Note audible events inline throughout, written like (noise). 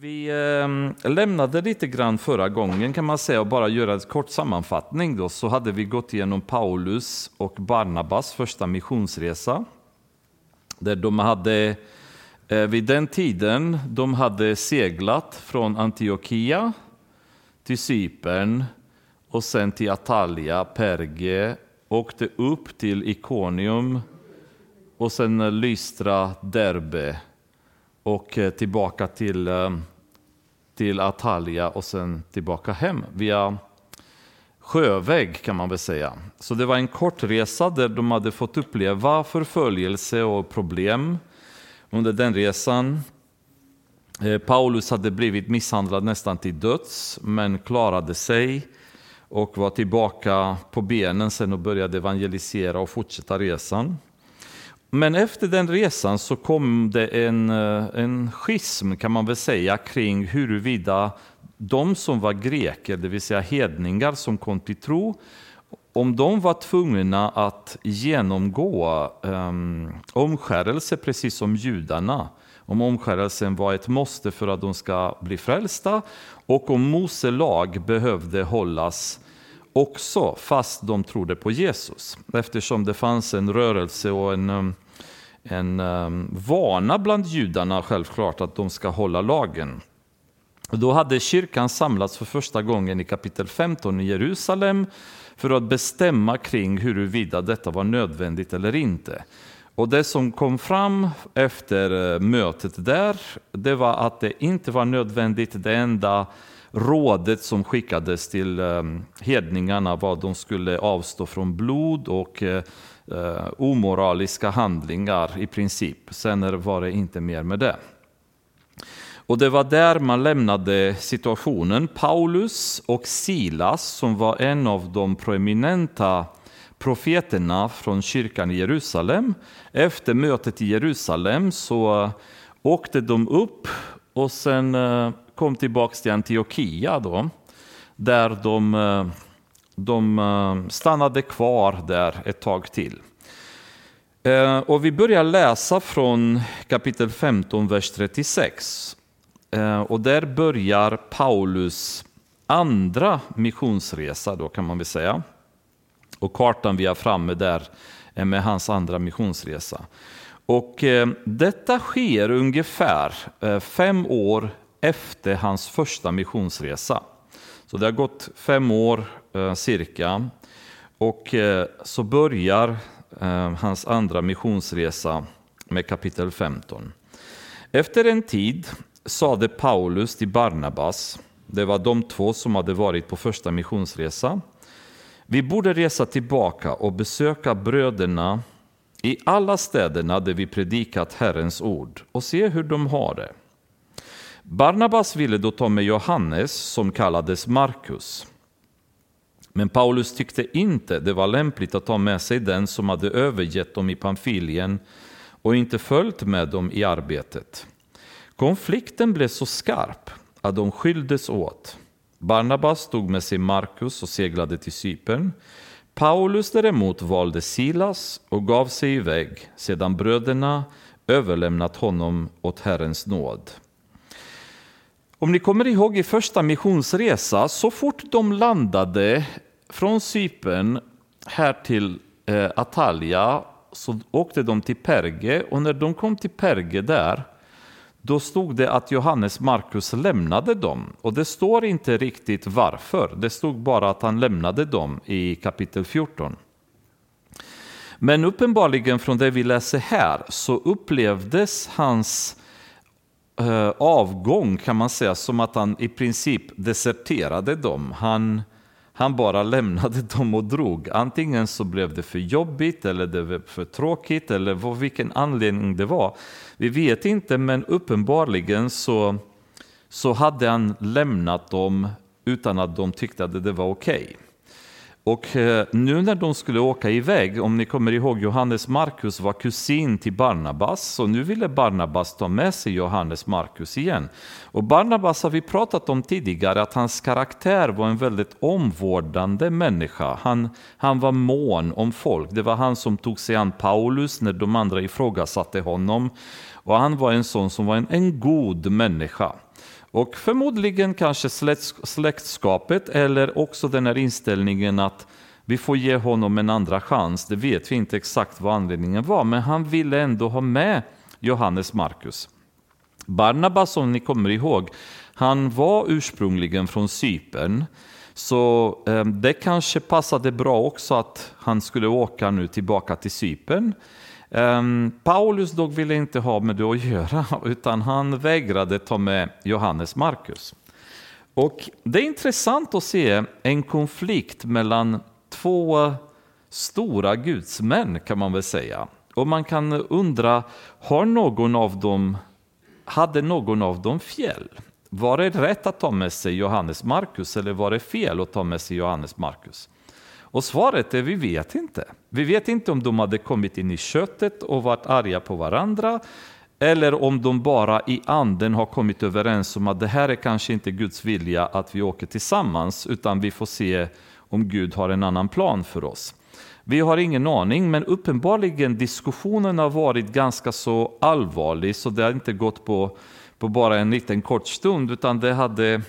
Vi eh, lämnade lite grann förra gången kan man säga och bara göra en kort sammanfattning då så hade vi gått igenom Paulus och Barnabas första missionsresa. Där de hade eh, vid den tiden de hade seglat från Antiochia till Cypern och sen till Atalia, Perge, åkte upp till Iconium och sen Lystra, Derbe och eh, tillbaka till, eh, till Atalia och sen tillbaka hem via sjöväg kan man väl säga. Så det var en kort resa där de hade fått uppleva förföljelse och problem under den resan. Eh, Paulus hade blivit misshandlad nästan till döds men klarade sig och var tillbaka på benen sen och började evangelisera och fortsätta resan. Men efter den resan så kom det en, eh, en schism kan man väl säga kring huruvida de som var greker, det vill säga hedningar som kom till tro, om de var tvungna att genomgå um, omskärelse precis som judarna, om omskärelsen var ett måste för att de ska bli frälsta och om Mose lag behövde hållas också fast de trodde på Jesus. Eftersom det fanns en rörelse och en, um, en um, vana bland judarna självklart att de ska hålla lagen. Då hade kyrkan samlats för första gången i kapitel 15 i Jerusalem för att bestämma kring huruvida detta var nödvändigt eller inte. Och det som kom fram efter eh, mötet där, det var att det inte var nödvändigt. Det enda rådet som skickades till ehm, hedningarna var att de skulle avstå från blod och eh, eh, omoraliska handlingar i princip. Sen var det inte mer med det. Och det var där man lämnade situationen. Paulus och Silas, som var en av de proeminenta profeterna från kyrkan i Jerusalem. Efter mötet i Jerusalem så eh, åkte de upp och sen eh, kom tillbaka till Antiochia då, där de, eh, de eh, stannade kvar där ett tag till. Eh, och vi börjar läsa från kapitel 15, vers 36. Eh, och där börjar Paulus andra missionsresa, då kan man väl säga. Och kartan vi har framme där är med hans andra missionsresa. Och detta sker ungefär fem år efter hans första missionsresa. Så det har gått fem år eh, cirka. Och eh, så börjar eh, hans andra missionsresa med kapitel 15. Efter en tid sade Paulus till Barnabas, det var de två som hade varit på första missionsresa, vi borde resa tillbaka och besöka bröderna i alla städerna där vi predikat Herrens ord och se hur de har det. Barnabas ville då ta med Johannes, som kallades Markus. Men Paulus tyckte inte det var lämpligt att ta med sig den som hade övergett dem i Pamfilien och inte följt med dem i arbetet. Konflikten blev så skarp att de skildes åt. Barnabas tog med sig Markus och seglade till Cypern. Paulus däremot valde Silas och gav sig iväg sedan bröderna överlämnat honom åt Herrens nåd. Om ni kommer ihåg i första missionsresa, så fort de landade från Cypern här till eh, Atalia så åkte de till Perge och när de kom till Perge där då stod det att Johannes Markus lämnade dem och det står inte riktigt varför. Det stod bara att han lämnade dem i kapitel 14. Men uppenbarligen från det vi läser här så upplevdes hans eh, avgång kan man säga som att han i princip deserterade dem. Han, han bara lämnade (laughs) dem och drog. Antingen så blev det för jobbigt eller det var för tråkigt eller vad, vilken anledning det var. Vi vet inte men uppenbarligen så, så hade han lämnat dem utan att de tyckte att det var okej. Okay. Och eh, nu när de skulle åka iväg, om ni kommer ihåg Johannes Markus var kusin till Barnabas, så nu ville Barnabas ta med sig Johannes Markus igen. Och Barnabas har vi pratat om tidigare, att hans karaktär var en väldigt omvårdande människa. Han, han var mån om folk. Det var han som tog sig an Paulus när de andra ifrågasatte honom. Och han var en sån som var en, en god människa. Och förmodligen kanske släktskapet eller också den här inställningen att vi får ge honom en andra chans. Det vet vi inte exakt vad anledningen var, men han ville ändå ha med Johannes Markus. Barnabas, som ni kommer ihåg, han var ursprungligen från Cypern. Så ehm, det kanske passade bra också att han skulle åka nu tillbaka till Cypern. Um, Paulus dock ville inte ha med det att göra, (laughs) utan han vägrade ta med Johannes Markus. Och det är intressant att se en konflikt mellan två stora gudsmän kan man väl säga. Och man kan undra, har någon av dem, hade någon av dem fel? Var det rätt att ta med sig Johannes Markus eller var det fel att ta med sig Johannes Markus? Och svaret är vi vet inte. Vi vet inte om de hade kommit in i köttet och varit arga på varandra eller om de bara i anden har kommit överens om att det här är kanske inte Guds vilja att vi åker tillsammans utan vi får se om Gud har en annan plan för oss. Vi har ingen aning, men uppenbarligen diskussionen har varit ganska så allvarlig så det har inte gått på, på bara en liten kort stund utan det hade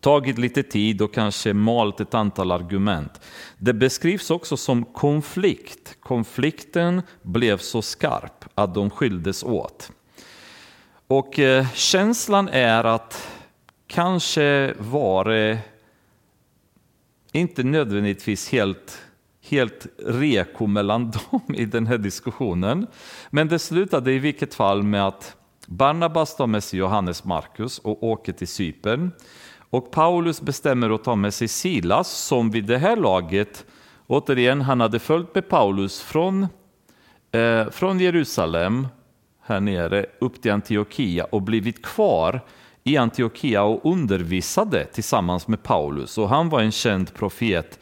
tagit lite tid och kanske malt ett antal argument. Det beskrivs också som konflikt. Konflikten blev så skarp att de skildes åt. Och eh, känslan är att kanske var det inte nödvändigtvis helt, helt reko mellan (laughs) dem i den här diskussionen. Men det slutade i vilket fall med att Barnabas tar med sig Johannes Markus och åker till Cypern. Och Paulus bestämmer att ta med sig Silas som vid det här laget, återigen, han hade följt med Paulus från, eh, från Jerusalem här nere upp till Antiochia och blivit kvar i Antiochia och undervisade tillsammans med Paulus. Och han var en känd profet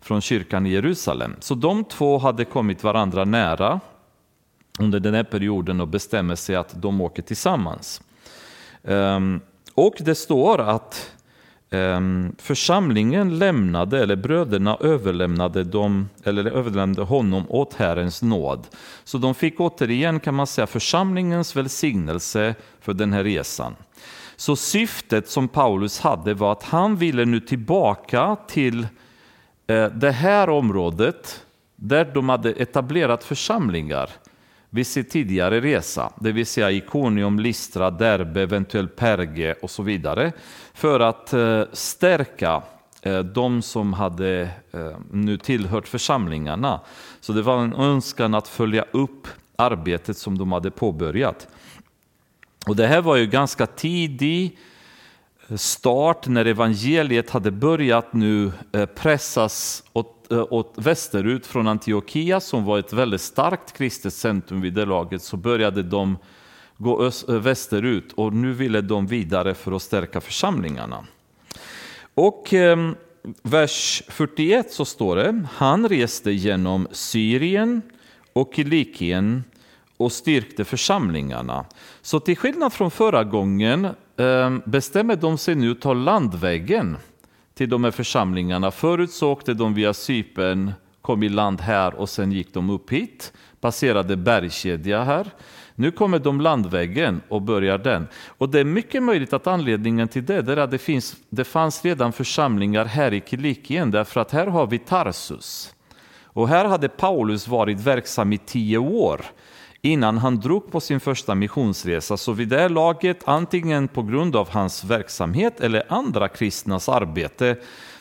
från kyrkan i Jerusalem. Så de två hade kommit varandra nära under den här perioden och bestämmer sig att de åker tillsammans. Ehm, och det står att Ehm, församlingen lämnade, eller bröderna överlämnade, dem, eller överlämnade honom åt Herrens nåd. Så de fick återigen kan man säga församlingens välsignelse för den här resan. Så syftet som Paulus hade var att han ville nu tillbaka till eh, det här området där de hade etablerat församlingar vid sin tidigare resa, det vill säga Iconium, Listra, Derbe, eventuellt Perge och så vidare, för att eh, stärka eh, de som hade eh, nu tillhört församlingarna. Så det var en önskan att följa upp arbetet som de hade påbörjat. Och det här var ju ganska tidig start när evangeliet hade börjat nu pressas åt, åt västerut från Antiochia som var ett väldigt starkt kristet centrum vid det laget så började de gå öst, västerut och nu ville de vidare för att stärka församlingarna. Och eh, vers 41 så står det, han reste genom Syrien och Kilikien och styrkte församlingarna. Så till skillnad från förra gången eh, bestämmer de sig nu att ta landvägen till de här församlingarna. Förut så åkte de via Cypern, kom i land här och sen gick de upp hit, passerade bergskedja här. Nu kommer de landvägen och börjar den. Och det är mycket möjligt att anledningen till det är att det, finns, det fanns redan församlingar här i Kilikien, därför att här har vi Tarsus. Och här hade Paulus varit verksam i tio år innan han drog på sin första missionsresa. Så vid det laget, antingen på grund av hans verksamhet eller andra kristnas arbete,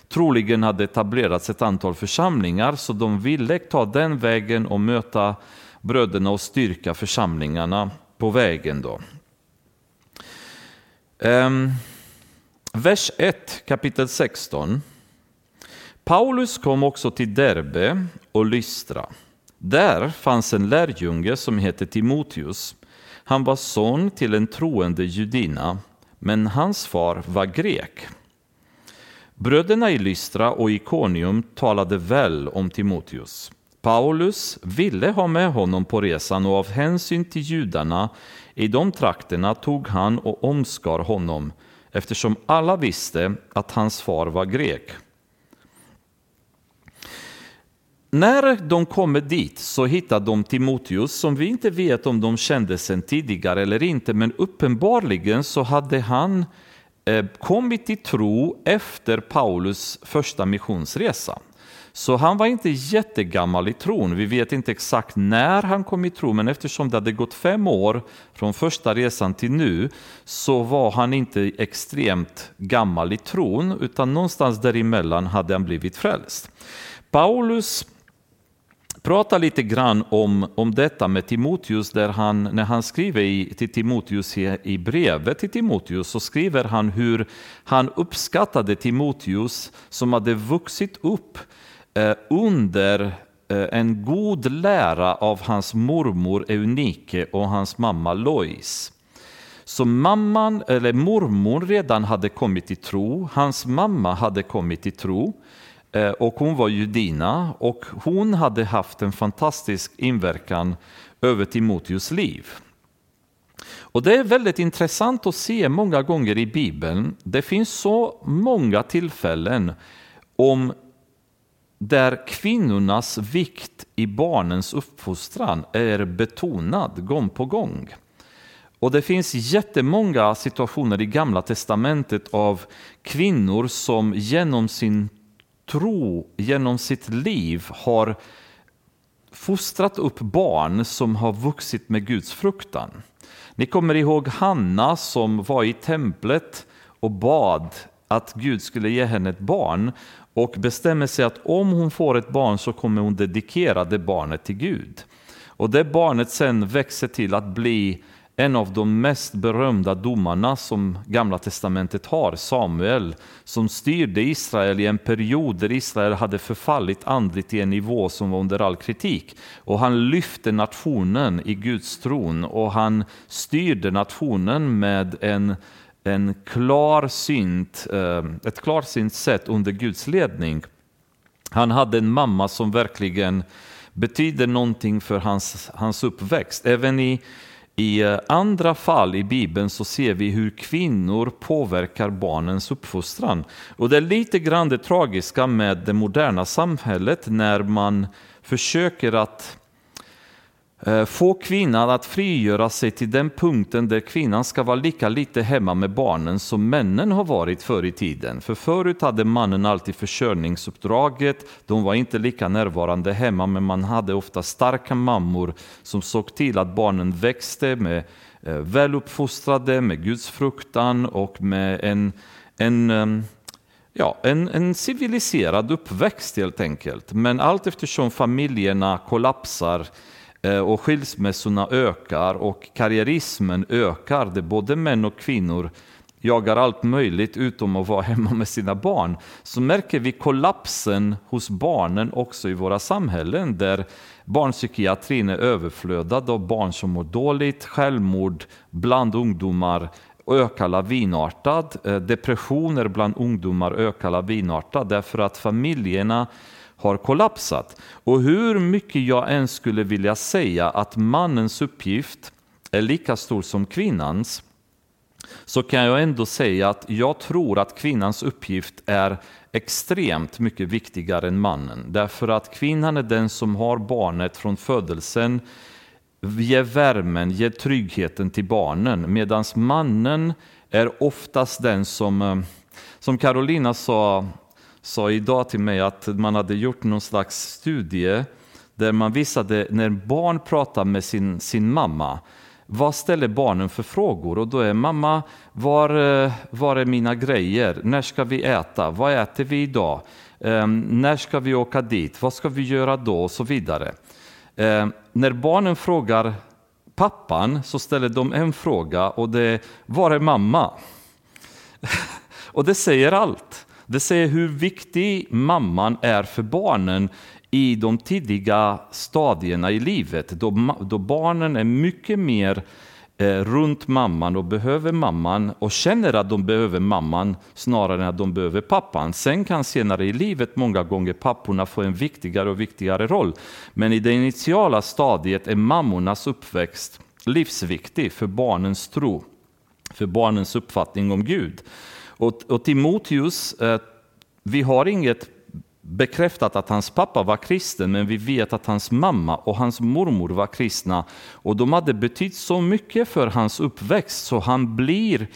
troligen hade etablerats ett antal församlingar, så de ville ta den vägen och möta bröderna och styrka församlingarna på vägen. Då. Ehm, vers 1, kapitel 16. Paulus kom också till Derbe och Lystra. Där fanns en lärjunge som hette Timoteus. Han var son till en troende judinna, men hans far var grek. Bröderna i Lystra och Ikonium talade väl om Timoteus. Paulus ville ha med honom på resan och av hänsyn till judarna i de trakterna tog han och omskar honom eftersom alla visste att hans far var grek. när de kommer dit så hittar de Timoteus som vi inte vet om de kände sedan tidigare eller inte, men uppenbarligen så hade han eh, kommit till tro efter Paulus första missionsresa. Så han var inte jättegammal i tron. Vi vet inte exakt när han kom i tro, men eftersom det hade gått fem år från första resan till nu så var han inte extremt gammal i tron, utan någonstans däremellan hade han blivit frälst. Paulus pratar lite grann om, om detta med Timoteus, där han, när han skriver i, till Timoteus i, i brevet till Timoteus, så skriver han hur han uppskattade Timoteus som hade vuxit upp eh, Eh, under eh, en god lära av hans mormor Eunike och hans mamma Lois. Så mamman, eller mormor redan hade kommit till tro, hans mamma hade kommit till tro. Eh, och hon var judina och hon hade haft en fantastisk inverkan över Timoteus liv. Och Det är väldigt intressant att se många gånger i Bibeln. Det finns så många tillfällen om där kvinnornas vikt i barnens uppfostran är betonad gång på gång. Och Det finns jättemånga situationer i Gamla testamentet av kvinnor som genom sin tro genom sitt liv har fostrat upp barn som har vuxit med Guds fruktan. Ni kommer ihåg Hanna som var i templet och bad att Gud skulle ge henne ett barn och bestämmer sig att om hon får ett barn så kommer hon dedikera det barnet till Gud. Och det barnet sen växer till att bli en av de mest berömda domarna som Gamla testamentet har, Samuel, som styrde Israel i en period där Israel hade förfallit andligt i en nivå som var under all kritik. Och han lyfte nationen i Guds tron och han styrde nationen med en, en klarsynt, eh, ett klarsynt sätt under Guds ledning. Han hade en mamma som verkligen betyder någonting för hans, hans uppväxt. Även i i eh, andra fall i Bibeln så ser vi hur kvinnor påverkar barnens uppfostran. Och det är lite grann det tragiska med det moderna samhället när man försöker att Eh, få kvinnan att frigöra sig till den punkten där kvinnan ska vara lika lite hemma med barnen som männen har varit förr i tiden. För förut hade mannen alltid försörjningsuppdraget, de var inte lika närvarande hemma men man hade ofta starka mammor som såg till att barnen växte med eh, väluppfostrade, med Guds fruktan och med en, en ja, en, en civiliserad uppväxt helt enkelt. Men allt eftersom familjerna kollapsar Eh, Eh, och skilsmässorna ökar och karriärismen ökar, där både män och kvinnor jagar allt möjligt utom att vara (laughs) hemma med sina barn, så märker vi kollapsen hos barnen också i våra samhällen, där barnpsykiatrin är överflödad av barn som mår dåligt, självmord bland ungdomar ökar lavinartat, eh, depressioner bland ungdomar ökar lavinartat, därför att familjerna har kollapsat. Och hur mycket jag än skulle vilja säga att mannens uppgift är lika stor som kvinnans, så kan jag ändå säga att jag tror att kvinnans uppgift är extremt mycket viktigare än mannen. Därför att kvinnan är den som har barnet från födelsen, ger värmen, ger tryggheten till barnen, medan mannen är oftast den som, eh, som Carolina sa sa idag till mig att man hade gjort någon slags studie där man visade när barn pratar med sin, sin mamma, vad ställer barnen för frågor? Och då är mamma, var, eh, var är mina grejer? När ska vi äta? Vad äter vi idag? Um, när ska vi åka dit? Vad ska vi göra då? Och så vidare. Um, när barnen frågar pappan så ställer de en fråga och det är, var är mamma? (laughs) och det säger allt. Det säger hur viktig mamman är för barnen i de tidiga stadierna i livet, då, då barnen är mycket mer eh, runt mamman och behöver mamman och känner att de behöver mamman snarare än att de behöver pappan. Sen kan senare i livet många gånger papporna få en viktigare och viktigare roll. Men i det initiala stadiet är mammornas uppväxt livsviktig för barnens tro, för barnens uppfattning om Gud. Och, och Timoteus, eh, vi har inget bekräftat att hans pappa var kristen, men vi vet att hans mamma och hans mormor var kristna. Och de hade betytt så mycket för hans uppväxt, så han blir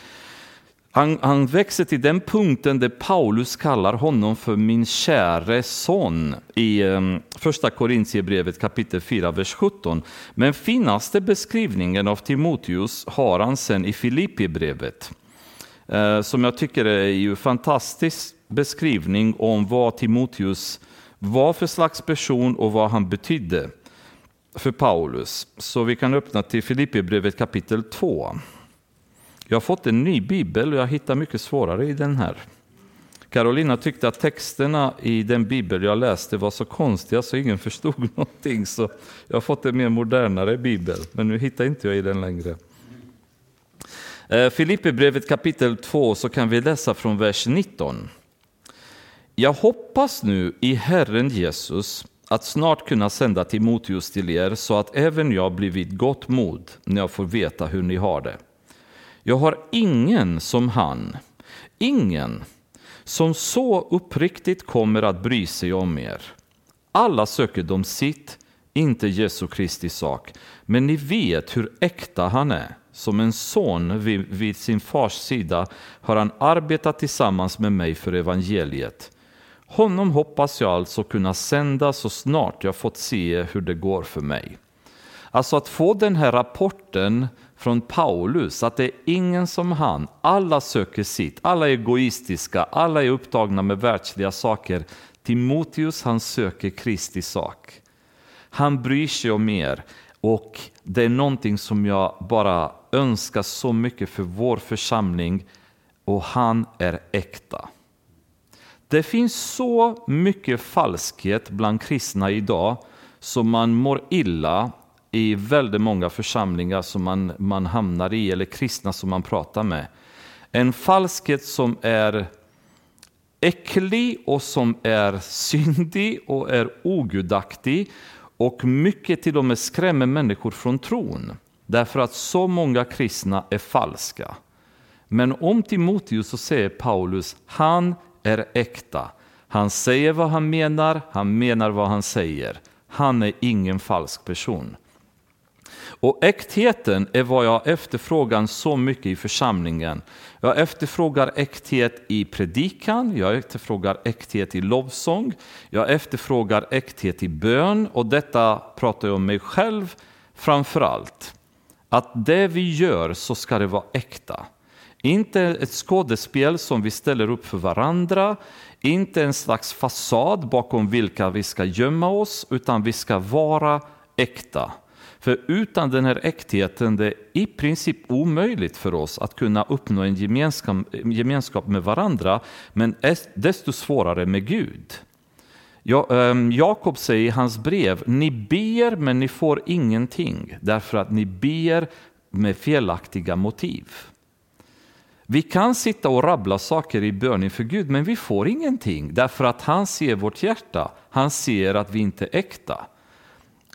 han, han växer till den punkten där Paulus kallar honom för min käre son i um, första Korintierbrevet kapitel 4, vers 17. Men finaste beskrivningen av Timoteus har han sen i Filippibrevet, Eh, som jag tycker är ju fantastisk beskrivning om vad Timoteus var för slags person och vad han betydde för Paulus. Så vi kan öppna till Filippibrevet kapitel 2. Jag har fått en ny bibel och jag hittar mycket svårare i den här. Carolina tyckte att texterna i den bibel jag läste var så konstiga så ingen (laughs) förstod någonting. Så jag har fått en mer modernare bibel, men nu hittar inte jag i den längre. Eh, Filipperbrevet kapitel 2 så kan vi läsa från vers 19. Jag hoppas nu i Herren Jesus att snart kunna sända Timoteus till er så att även jag blir vid gott mod när jag får veta hur ni har det. Jag har ingen som han, ingen som så uppriktigt kommer att bry sig om er. Alla söker de sitt, inte Jesu Kristi sak, men ni vet hur äkta han är. Som en son vid, vid sin fars sida har han arbetat tillsammans med mig för evangeliet. Honom hoppas jag alltså kunna sända så snart jag fått se hur det går för mig. Alltså att få den här rapporten från Paulus att det är ingen som han. Alla söker sitt, alla är egoistiska, alla är upptagna med världsliga saker. Timoteus han söker Kristi sak. Han bryr sig om er och det är någonting som jag bara önskar så mycket för vår församling och han är äkta. Det finns så mycket falskhet bland kristna idag som man mår illa i väldigt många församlingar som man, man hamnar i, eller kristna som man pratar med. En falskhet som är äcklig och som är syndig och är ogudaktig och mycket till och med skrämmer människor från tron. Därför att så många kristna är falska. Men om Timoteus så säger Paulus, han är äkta. Han säger vad han menar, han menar vad han säger. Han är ingen falsk person. Och äktheten är vad jag efterfrågar så mycket i församlingen. Jag efterfrågar äkthet i predikan, jag efterfrågar äkthet i lovsång, jag efterfrågar äkthet i bön och detta pratar jag om mig själv framför allt. Att det vi gör så ska det vara äkta. Inte ett skådespel som vi ställer upp för varandra, inte en slags fasad bakom vilka vi ska gömma oss, utan vi ska vara äkta. För utan den här äktheten det är i princip omöjligt för oss att kunna uppnå en gemenskap, med varandra, men desto svårare med Gud. Ehm, Jakob säger i hans brev, ni ber men ni får ingenting därför att ni ber med felaktiga motiv. Vi kan sitta och rabbla saker i bön inför Gud, men vi får ingenting därför att han ser vårt hjärta. Han ser att vi inte är äkta.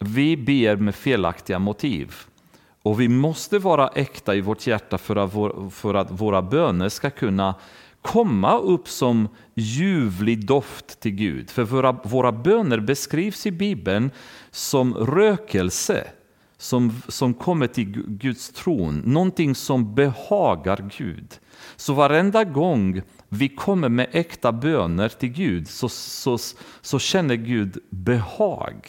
Vi ber med felaktiga motiv. Och vi måste vara äkta i vårt hjärta för att, vår, för att våra böner ska kunna komma upp som ljuvlig doft till Gud. För våra, våra böner beskrivs i Bibeln som rökelse som, som kommer till Guds tron, någonting som behagar Gud. Så varenda gång vi kommer med äkta böner till Gud så, så, så känner Gud behag.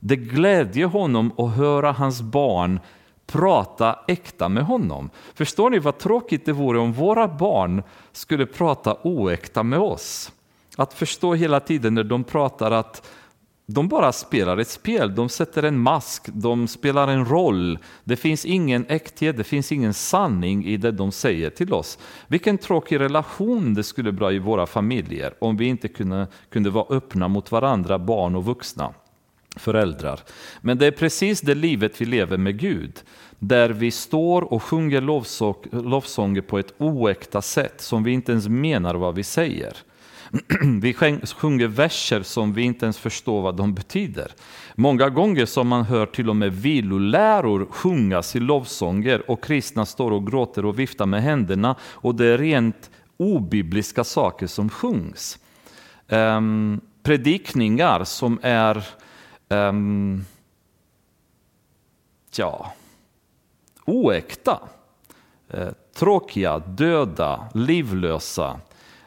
Det glädjer honom att höra hans barn prata äkta med honom. Förstår ni vad tråkigt det vore om våra barn skulle prata oäkta med oss? Att förstå hela tiden när de pratar att de bara spelar ett spel, de sätter en mask, de spelar en roll. Det finns ingen äkthet, det finns ingen sanning i det de säger till oss. Vilken tråkig relation det skulle bli i våra familjer om vi inte kunde, kunde vara öppna mot varandra, barn och vuxna föräldrar. Men det är precis det livet vi lever med Gud. Där vi står och sjunger lovsånger på ett oäkta sätt som vi inte ens menar vad vi säger. (clears throat) Vi sjunger verser som vi inte ens förstår vad de betyder. Många gånger som man hör till och med viloläror sjungas i lovsånger och kristna står och gråter och viftar med händerna och det är rent obibliska saker som sjungs. um, predikningar som är um, ja, oäkta, uh, tråkiga, döda, livlösa,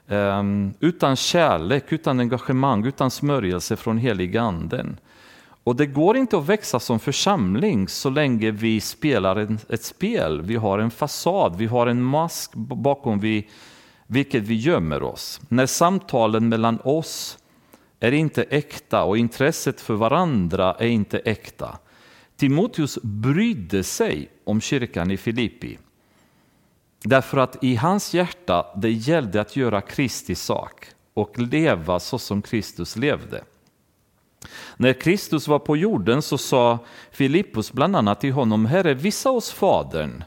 um, utan kärlek, utan engagemang, utan smörjelse från heliga-anden. Och det går inte att växa som församling så länge vi spelar en, ett spel. Vi har en fasad, vi har en mask bakom vi, vilket vi gömmer oss. När samtalen mellan oss är inte äkta och intresset för varandra är inte äkta. Timoteus brydde sig om kyrkan i Filippi. Därför att i hans hjärta det gällde att göra Kristi sak och leva så som Kristus levde. När Kristus var på jorden så sa Filippus bland annat till honom, Herre, visa oss Fadern.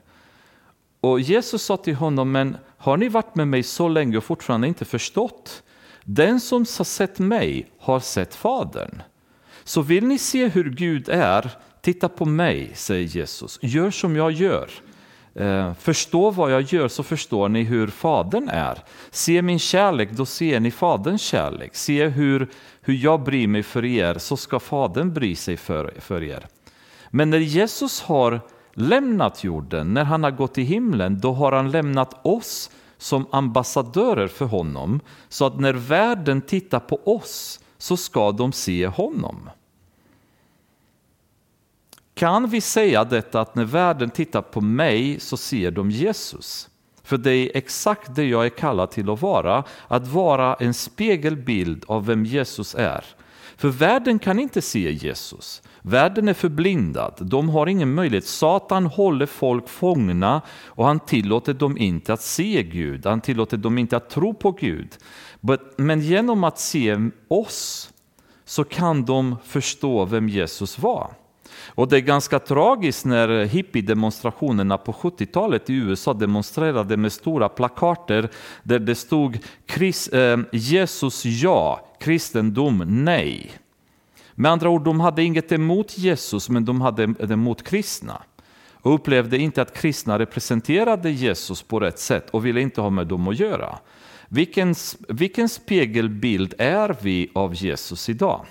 Och Jesus sa till honom, men har ni varit med mig så länge och fortfarande inte förstått? Den som har sett mig har sett Fadern. Så vill ni se hur Gud är, titta på mig, säger Jesus. Gör som jag gör. Eh, förstå vad jag gör så förstår ni hur Fadern är. Se min kärlek, då ser ni Faderns kärlek. Se hur, hur jag bryr mig för er, så ska Fadern bry sig för, för er. Men när Jesus har lämnat jorden, när han har gått till himlen, då har han lämnat oss som ambassadörer för honom, så att när världen tittar på oss så ska de se honom. Kan vi säga detta att när världen tittar på mig så ser de Jesus? För det är exakt det jag är kallad till att vara, att vara en spegelbild av vem Jesus är. För världen kan inte se Jesus. Världen är förblindad, de har ingen möjlighet. Satan håller folk fångna och han tillåter dem inte att se Gud, han tillåter dem inte att tro på Gud. Men genom att se oss så kan de förstå vem Jesus var. Och det är ganska tragiskt när hippiedemonstrationerna på 70-talet i USA demonstrerade med stora plakater där det stod eh, Jesus ja, kristendom nej. Med andra ord, de hade inget emot Jesus, men de hade det emot kristna och upplevde inte att kristna representerade Jesus på rätt sätt och ville inte ha med dem att göra. Vilken, vilken spegelbild är vi av Jesus idag?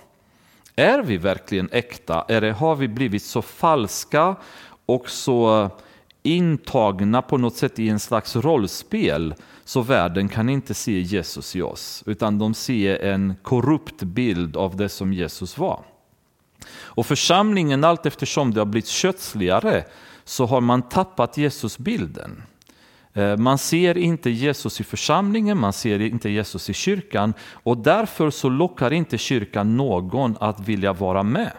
Är vi verkligen äkta eller har vi blivit så falska och så intagna på något sätt i en slags rollspel så världen kan inte se Jesus i oss utan de ser en korrupt bild av det som Jesus var. Och församlingen allt eftersom det har blivit kötsligare så har man tappat Jesusbilden. Eh, man ser inte Jesus i församlingen, man ser inte Jesus i kyrkan och därför så lockar inte kyrkan någon att vilja vara med.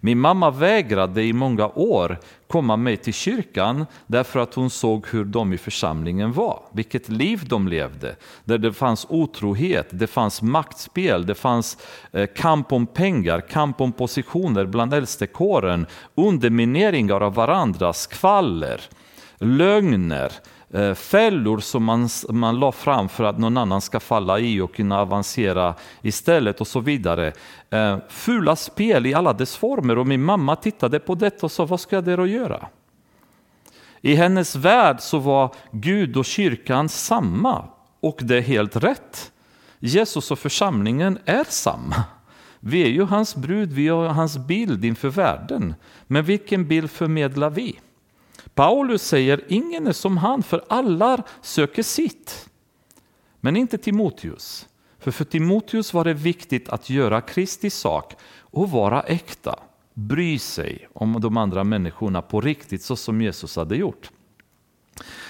Min mamma vägrade i många år komma med till kyrkan därför att hon såg hur de i församlingen var, vilket liv de levde. Där det fanns otrohet, det fanns maktspel, det fanns eh, kamp om pengar, kamp om positioner bland äldstekåren, undermineringar av varandra, skvaller, lögner, Eh, fällor som man, man la fram för att någon annan ska falla i och kunna avancera istället och så vidare. Eh, fula spel i alla dess former och min mamma tittade på detta och sa vad ska jag där att göra? I hennes värld så var Gud och kyrkan samma och det är helt rätt. Jesus och församlingen är samma. Vi är ju hans brud, vi har hans bild inför världen. Men vilken bild förmedlar vi? Paulus säger ingen är som han, för alla söker sitt. Men inte Timoteus. För för Timoteus var det viktigt att göra Kristi sak och vara äkta. Bry sig om de andra människorna på riktigt så som Jesus hade gjort.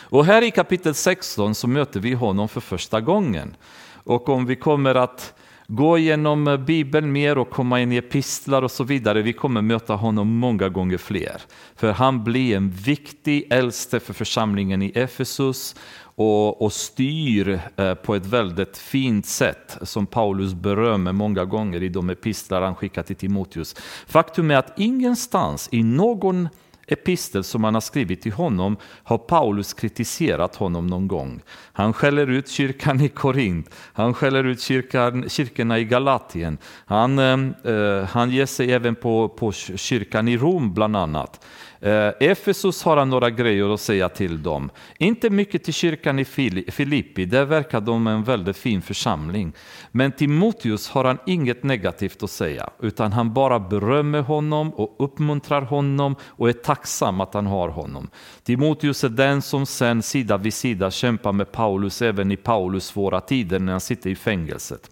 Och här i kapitel 16 så möter vi honom för första gången. Och om vi kommer att gå igenom eh, Bibeln mer och komma in i epistlar och så vidare. Vi kommer möta honom många gånger fler. För han blir en viktig äldste för församlingen i Efesus och, och styr eh, på ett väldigt fint sätt som Paulus berömmer många gånger i de epistlar han skickar till Timoteus. Faktum är att ingenstans i någon epistel som han har skrivit till honom har Paulus kritiserat honom någon gång. Han skäller ut kyrkan i Korint, han skäller ut kyrkan, kyrkorna i Galatien, han, eh, eh han ger sig även på, på kyrkan i Rom bland annat. Eh, Efesus har han några grejer att säga till dem. Inte mycket till kyrkan i Filippi, där verkar de en väldigt fin församling. Men Timoteus har han inget negativt att säga, utan han bara berömmer honom och uppmuntrar honom och är tacksam att han har honom. Timoteus är den som sen sida vid sida kämpar med Paulus även i Paulus svåra tider när han sitter i fängelset.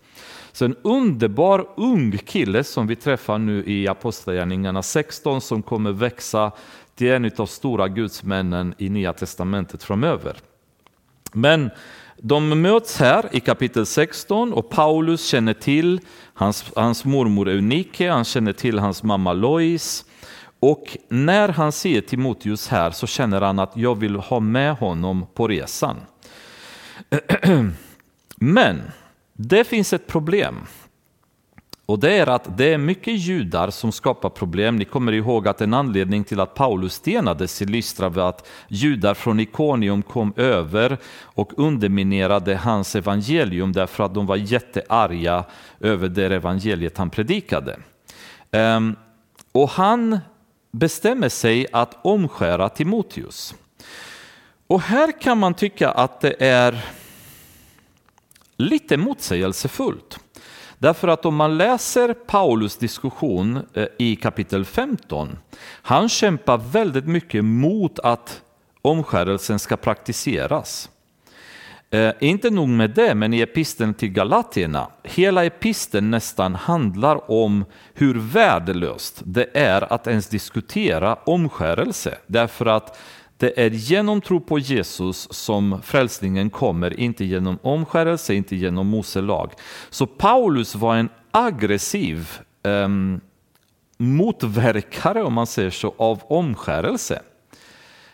Så en underbar ung kille som vi träffar nu i Apostlagärningarna 16 som kommer växa till en av stora gudsmännen i Nya Testamentet framöver. Men de möts här i kapitel 16 och Paulus känner till hans, hans mormor Eunike, han känner till hans mamma Lois. Och när han ser Timoteus här så känner han att jag vill ha med honom på resan. (clears throat) Men det finns ett problem. Och det är att det är mycket judar som skapar problem. Ni kommer ihåg att en anledning till att Paulus stenades i Lystra var att judar från Ikonium kom över och underminerade hans evangelium därför att de var jättearga över det evangeliet han predikade. Ehm, och han bestämmer sig att omskära Timoteus. Och här kan man tycka att det är lite motsägelsefullt. Därför att om man läser Paulus diskussion eh, i kapitel 15, han kämpar väldigt mycket mot att omskärelsen ska praktiseras. Eh, inte nog med det, men i episten till Galatierna, hela episten nästan handlar om hur värdelöst det är att ens diskutera omskärelse. Därför att det är genom tro på Jesus som frälsningen kommer, inte genom omskärelse, inte genom Mose lag. Så Paulus var en aggressiv um, motverkare, om man säger så, av omskärelse.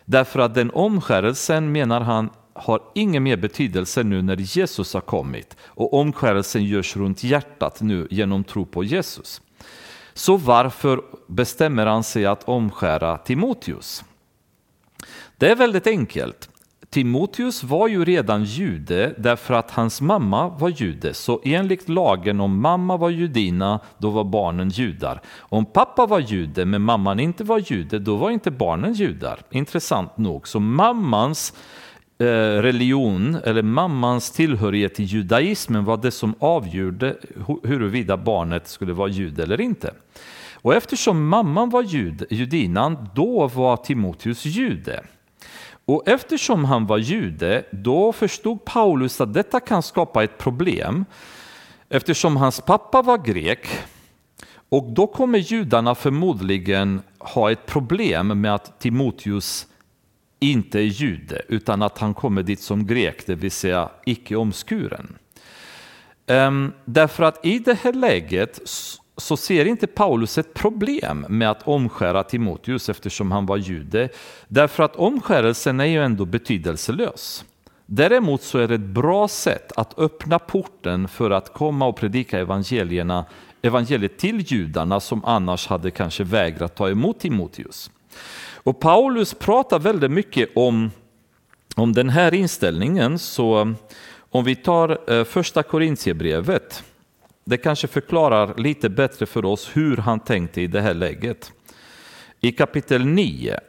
Därför att den omskärelsen, menar han, har ingen mer betydelse nu när Jesus har kommit och omskärelsen görs runt hjärtat nu genom tro på Jesus. Så varför bestämmer han sig att omskära Timoteus? Det är väldigt enkelt. Timoteus var ju redan jude därför att hans mamma var jude. Så enligt lagen om mamma var judina, då var barnen judar. Om pappa var jude men mamman inte var jude, då var inte barnen judar. Intressant nog. Så mammans eh, religion eller mammans tillhörighet till judaismen var det som avgjorde huruvida barnet skulle vara jude eller inte. Och eftersom mamman var jud, judinnan, då var Timoteus jude. Och eftersom han var jude, då förstod Paulus att detta kan skapa ett problem eftersom hans pappa var grek. Och då kommer judarna förmodligen ha ett problem med att Timoteus inte är jude, utan att han kommer dit som grek, det vill säga icke omskuren. Ehm, därför att i det här läget så ser inte Paulus ett problem med att omskära Timoteus eftersom han var jude. Därför att omskärelsen är ju ändå betydelselös. Däremot så är det ett bra sätt att öppna porten för att komma och predika evangelierna, evangeliet till judarna som annars hade kanske vägrat ta emot Timoteus. Och Paulus pratar väldigt mycket om, om den här inställningen. Så om vi tar eh, första Korintierbrevet det kanske förklarar lite bättre för oss hur han tänkte i det här läget. I kapitel 9,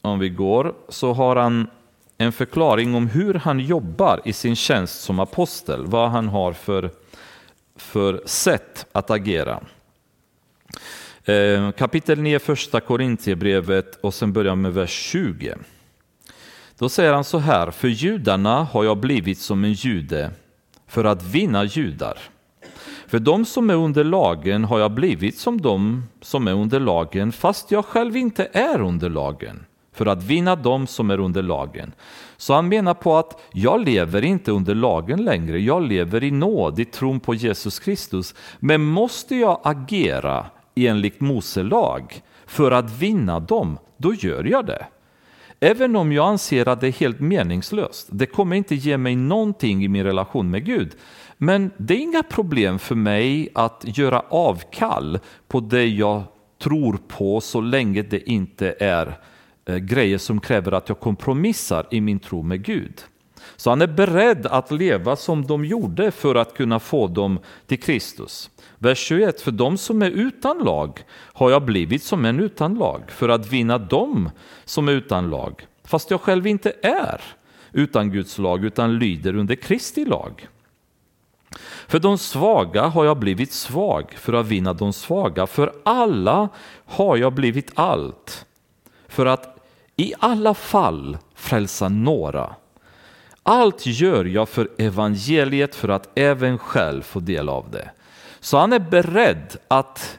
om vi går, så har han en förklaring om hur han jobbar i sin tjänst som apostel, vad han har för, för sätt att agera. Eh, kapitel 9, första Korintierbrevet och sen börjar med vers 20. Då säger han så här, för judarna har jag blivit som en jude för att vinna judar. För de som är under lagen har jag blivit som de som är under lagen, fast jag själv inte är under lagen, för att vinna dem som är under lagen. Så han menar på att jag lever inte under lagen längre, jag lever i nåd, i tron på Jesus Kristus. Men måste jag agera enligt Mose lag för att vinna dem, då gör jag det. Även om jag anser att det är helt meningslöst, det kommer inte ge mig någonting i min relation med Gud. Men det är inga problem för mig att göra avkall på det jag tror på så länge det inte är eh, grejer som kräver att jag kompromissar i min tro med Gud. Så han är beredd att leva som de gjorde för att kunna få dem till Kristus. Vers 21, för de som är utan lag har jag blivit som en utan lag för att vinna dem som är utan lag, fast jag själv inte är utan Guds lag utan lyder under Kristi lag. För de svaga har jag blivit svag för att vinna de svaga. För alla har jag blivit allt. För att i alla fall frälsa några. Allt gör jag för evangeliet för att även själv få del av det. Så han är beredd att,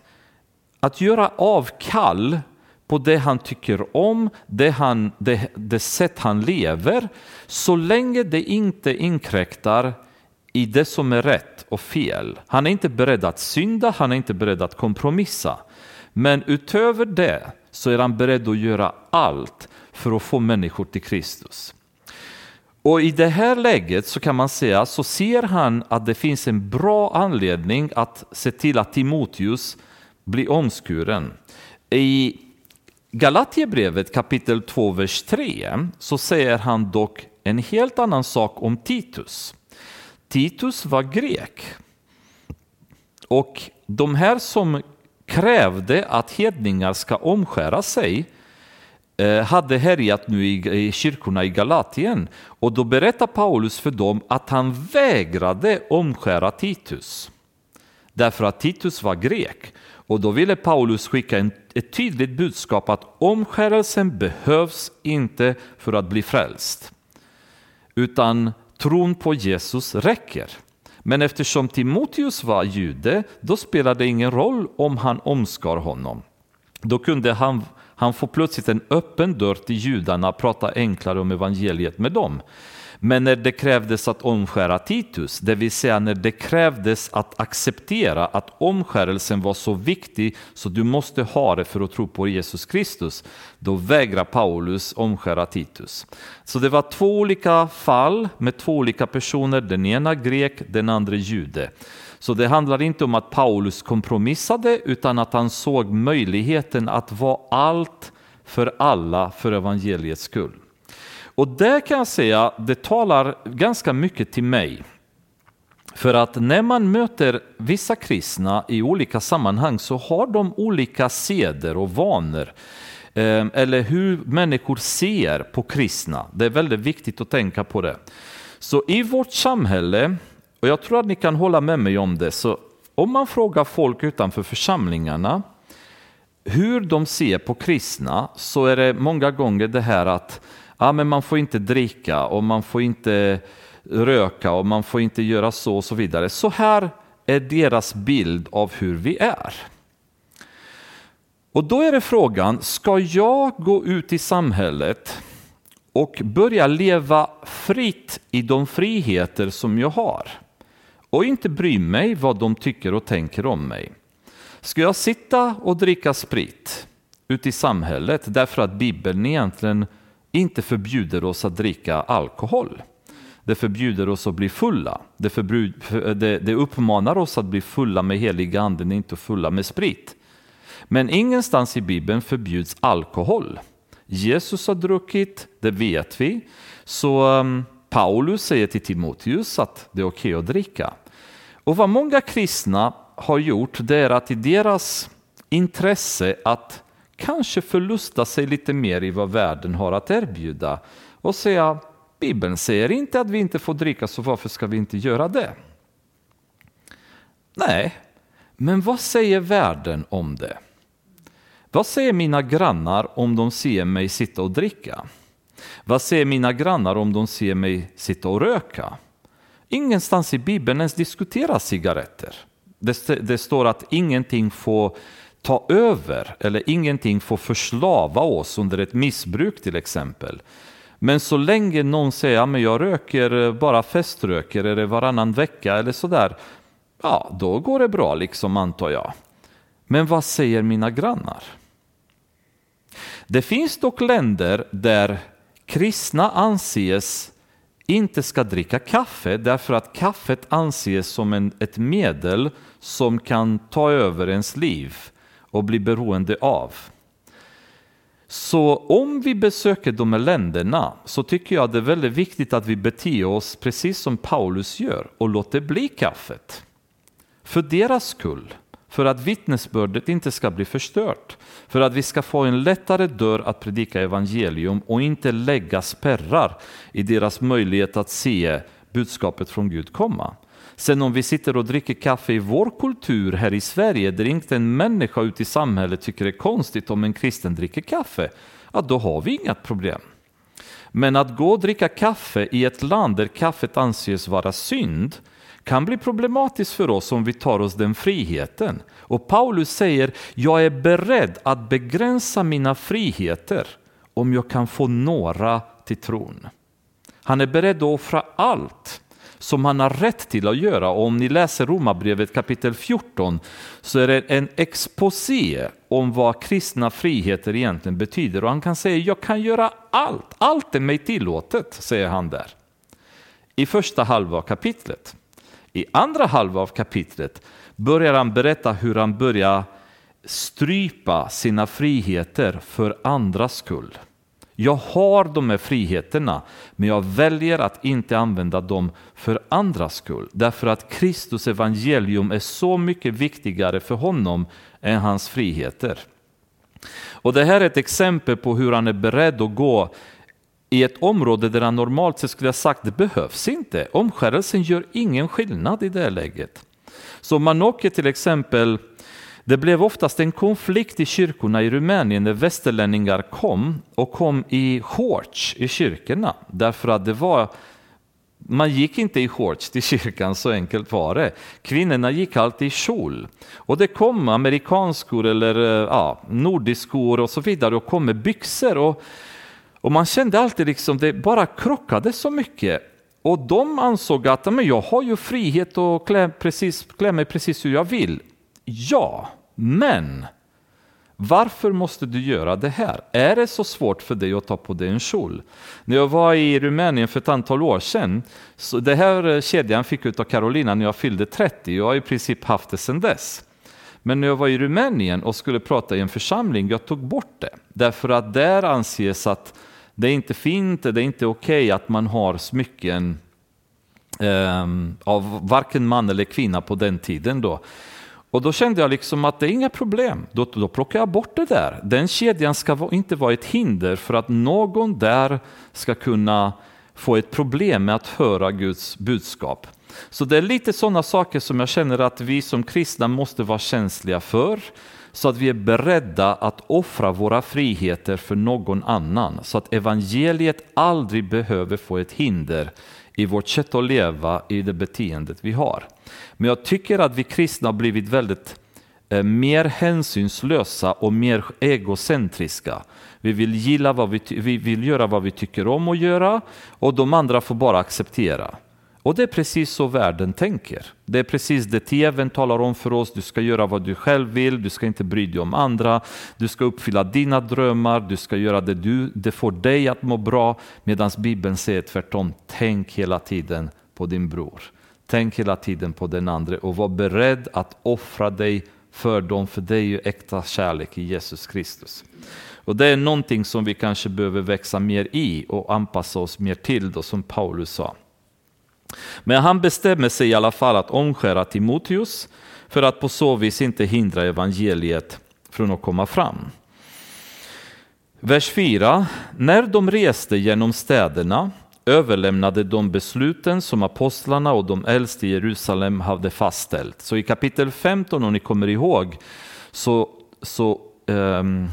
att göra avkall på det han tycker om, det, han, det, det sätt han lever, så länge det inte inkräktar i det som är rätt och fel. Han är inte beredd att synda, han är inte beredd att kompromissa. Men utöver det så är han beredd att göra allt för att få människor till Kristus. Och i det här läget så kan man säga så ser han att det finns en bra anledning att se till att Timoteus blir omskuren. I Galatierbrevet kapitel 2, vers 3 så säger han dock en helt annan sak om Titus. Titus var grek. Och de här som krävde att hedningar ska omskära sig eh, hade härjat nu i kyrkorna i Galatien. Och då berättar Paulus för dem att han vägrade omskära Titus. Därför att Titus var grek. Och då ville Paulus skicka en, ett tydligt budskap att omskärelsen behövs inte för att bli frälst. Utan tron på Jesus räcker. Men eftersom Timoteus var jude, då spelade det ingen roll om han omskar honom. Då kunde han, han få plötsligt en öppen dörr till judarna, prata enklare om evangeliet med dem. Men när det krävdes att omskära Titus, det vill säga när det krävdes att acceptera att omskärelsen var så viktig så du måste ha det för att tro på Jesus Kristus, då vägrar Paulus omskära Titus. Så det var två olika fall med två olika personer, den ena grek, den andra jude. Så det handlar inte om att Paulus kompromissade utan att han såg möjligheten att vara allt för alla för evangeliets skull. Och det kan jag säga, det talar ganska mycket till mig. För att när man möter vissa kristna i olika sammanhang så har de olika seder och vanor. Ehm, eller hur människor ser på kristna. Det är väldigt viktigt att tänka på det. Så i vårt samhälle, och jag tror att ni kan hålla med mig om det, så om man frågar folk utanför församlingarna hur de ser på kristna så är det många gånger det här att ja, men man får inte dricka och man får inte röka och man får inte göra så och så vidare. Så här är deras bild av hur vi är. Och då är det frågan, ska jag gå ut i samhället och börja leva fritt i de friheter som jag har och inte bry mig vad de tycker och tänker om mig? Ska jag sitta och dricka sprit ute i samhället därför att Bibeln egentligen inte förbjuder oss att dricka alkohol. Det förbjuder oss att bli fulla. Det, förbjud, det, det uppmanar oss att bli fulla med helig anden, inte fulla med sprit. Men ingenstans i Bibeln förbjuds alkohol. Jesus har druckit, det vet vi. Så um, Paulus säger till Timoteus att det är okej okay att dricka. Och vad många kristna har gjort, det är att i deras intresse att kanske förlusta sig lite mer i vad världen har att erbjuda och säga Bibeln säger inte att vi inte får dricka, så varför ska vi inte göra det? Nej, men vad säger världen om det? Vad säger mina grannar om de ser mig sitta och dricka? Vad säger mina grannar om de ser mig sitta och röka? Ingenstans i Bibeln ens diskuteras cigaretter. Det, det står att ingenting får ta över eller ingenting får förslava oss under ett missbruk till exempel. Men så länge någon säger att ja, jag röker eh, bara feströker eller varannan vecka eller sådär, ja då går det bra liksom antar jag. Men vad säger mina grannar? Det finns dock länder där kristna anses inte ska dricka kaffe därför att kaffet anses som en, ett medel som kan ta över ens liv och bli beroende av. Så om vi besöker de här länderna så tycker jag det är väldigt viktigt att vi beter oss precis som Paulus gör och låter bli kaffet. För deras skull, för att vittnesbördet inte ska bli förstört, för att vi ska få en lättare dörr att predika evangelium och inte lägga spärrar i deras möjlighet att se budskapet från Gud komma. Sen om vi sitter och dricker kaffe i vår kultur här i Sverige där inte en människa ute i samhället tycker det är konstigt om en kristen dricker kaffe, ja då har vi inget problem. Men att gå och dricka kaffe i ett land där kaffet anses vara synd kan bli problematiskt för oss om vi tar oss den friheten. Och Paulus säger, jag är beredd att begränsa mina friheter om jag kan få några till tron. Han är beredd att offra allt som han har rätt till att göra. Och om ni läser Romarbrevet kapitel 14 så är det en exposé om vad kristna friheter egentligen betyder. Och han kan säga, jag kan göra allt, allt är mig tillåtet, säger han där. I första halva av kapitlet. I andra halva av kapitlet börjar han berätta hur han börjar strypa sina friheter för andras skull. Jag har de här friheterna, men jag väljer att inte använda dem för andras skull. Därför att Kristus evangelium är så mycket viktigare för honom än hans friheter. Och Det här är ett exempel på hur han är beredd att gå i ett område där han normalt sett skulle ha sagt det behövs inte. Omskärelsen gör ingen skillnad i det läget. Så om man åker till exempel det blev oftast en konflikt i kyrkorna i Rumänien när västerlänningar kom och kom i shorts i kyrkorna. Därför att det var, man gick inte i shorts till kyrkan, så enkelt var det. Kvinnorna gick alltid i kjol. Och det kom amerikanskor eller eh, ja, nordiskor och så vidare och kom med byxor. Och, och man kände alltid liksom det bara krockade så mycket. Och de ansåg att men jag har ju frihet att klä, precis, klä mig precis hur jag vill. Ja, men varför måste du göra det här? Är det så svårt för dig att ta på dig en kjol? När jag var i Rumänien för ett antal år sedan, så det här eh, kedjan fick jag av Carolina när jag fyllde 30, jag har i princip haft det sedan dess. Men när jag var i Rumänien och skulle prata i en församling, jag tog bort det. Därför att där anses att det är inte fint, det är inte okej okay att man har smycken eh, av varken man eller kvinna på den tiden. då. Och då kände jag liksom att det är inga problem, då, då plockar jag bort det där. Den kedjan ska inte vara ett hinder för att någon där ska kunna få ett problem med att höra Guds budskap. Så det är lite sådana saker som jag känner att vi som kristna måste vara känsliga för, så att vi är beredda att offra våra friheter för någon annan, så att evangeliet aldrig behöver få ett hinder i vårt sätt att leva, i det beteendet vi har. Men jag tycker att vi kristna har blivit väldigt eh, mer hänsynslösa och mer egocentriska. Vi vill, gilla vad vi, vi vill göra vad vi tycker om att göra och de andra får bara acceptera. Och det är precis så världen tänker. Det är precis det tvn talar om för oss. Du ska göra vad du själv vill, du ska inte bry dig om andra, du ska uppfylla dina drömmar, du ska göra det du, det får dig att må bra. Medan Bibeln säger tvärtom, tänk hela tiden på din bror. Tänk hela tiden på den andra och var beredd att offra dig för dem, för det är ju äkta kärlek i Jesus Kristus. Och Det är någonting som vi kanske behöver växa mer i och anpassa oss mer till, då, som Paulus sa. Men han bestämmer sig i alla fall att omskära Timoteus för att på så vis inte hindra evangeliet från att komma fram. Vers 4. När de reste genom städerna överlämnade de besluten som apostlarna och de äldste i Jerusalem hade fastställt. Så i kapitel 15, om ni kommer ihåg, så, så um,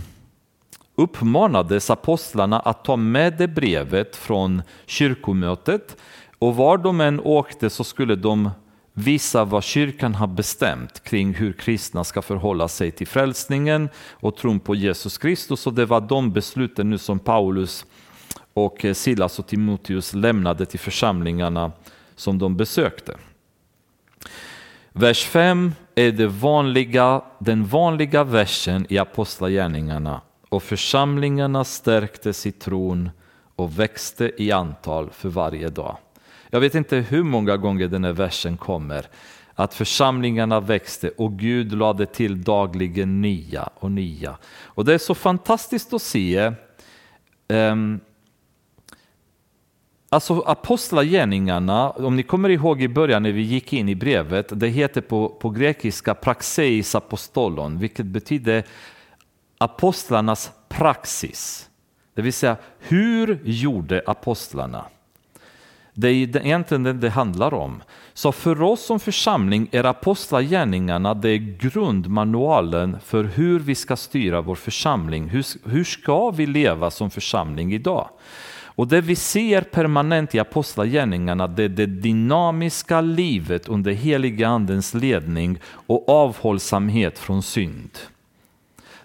uppmanades apostlarna att ta med det brevet från kyrkomötet och var de än åkte så skulle de visa vad kyrkan har bestämt kring hur kristna ska förhålla sig till frälsningen och tron på Jesus Kristus. Och det var de besluten nu som Paulus och Silas och Timoteus lämnade till församlingarna som de besökte. Vers 5 är det vanliga, den vanliga versen i Apostlagärningarna och församlingarna stärktes i tron och växte i antal för varje dag. Jag vet inte hur många gånger den här versen kommer. Att församlingarna växte och Gud lade till dagligen nya och nya. Och det är så fantastiskt att se um, Alltså apostlagärningarna, om ni kommer ihåg i början när vi gick in i brevet, det heter på, på grekiska praxeis apostolon, vilket betyder apostlarnas praxis. Det vill säga, hur gjorde apostlarna? Det är egentligen det det handlar om. Så för oss som församling är apostlagärningarna det är grundmanualen för hur vi ska styra vår församling. Hur, hur ska vi leva som församling idag? Och det vi ser permanent i apostlagärningarna det är det dynamiska livet under heliga andens ledning och avhållsamhet från synd.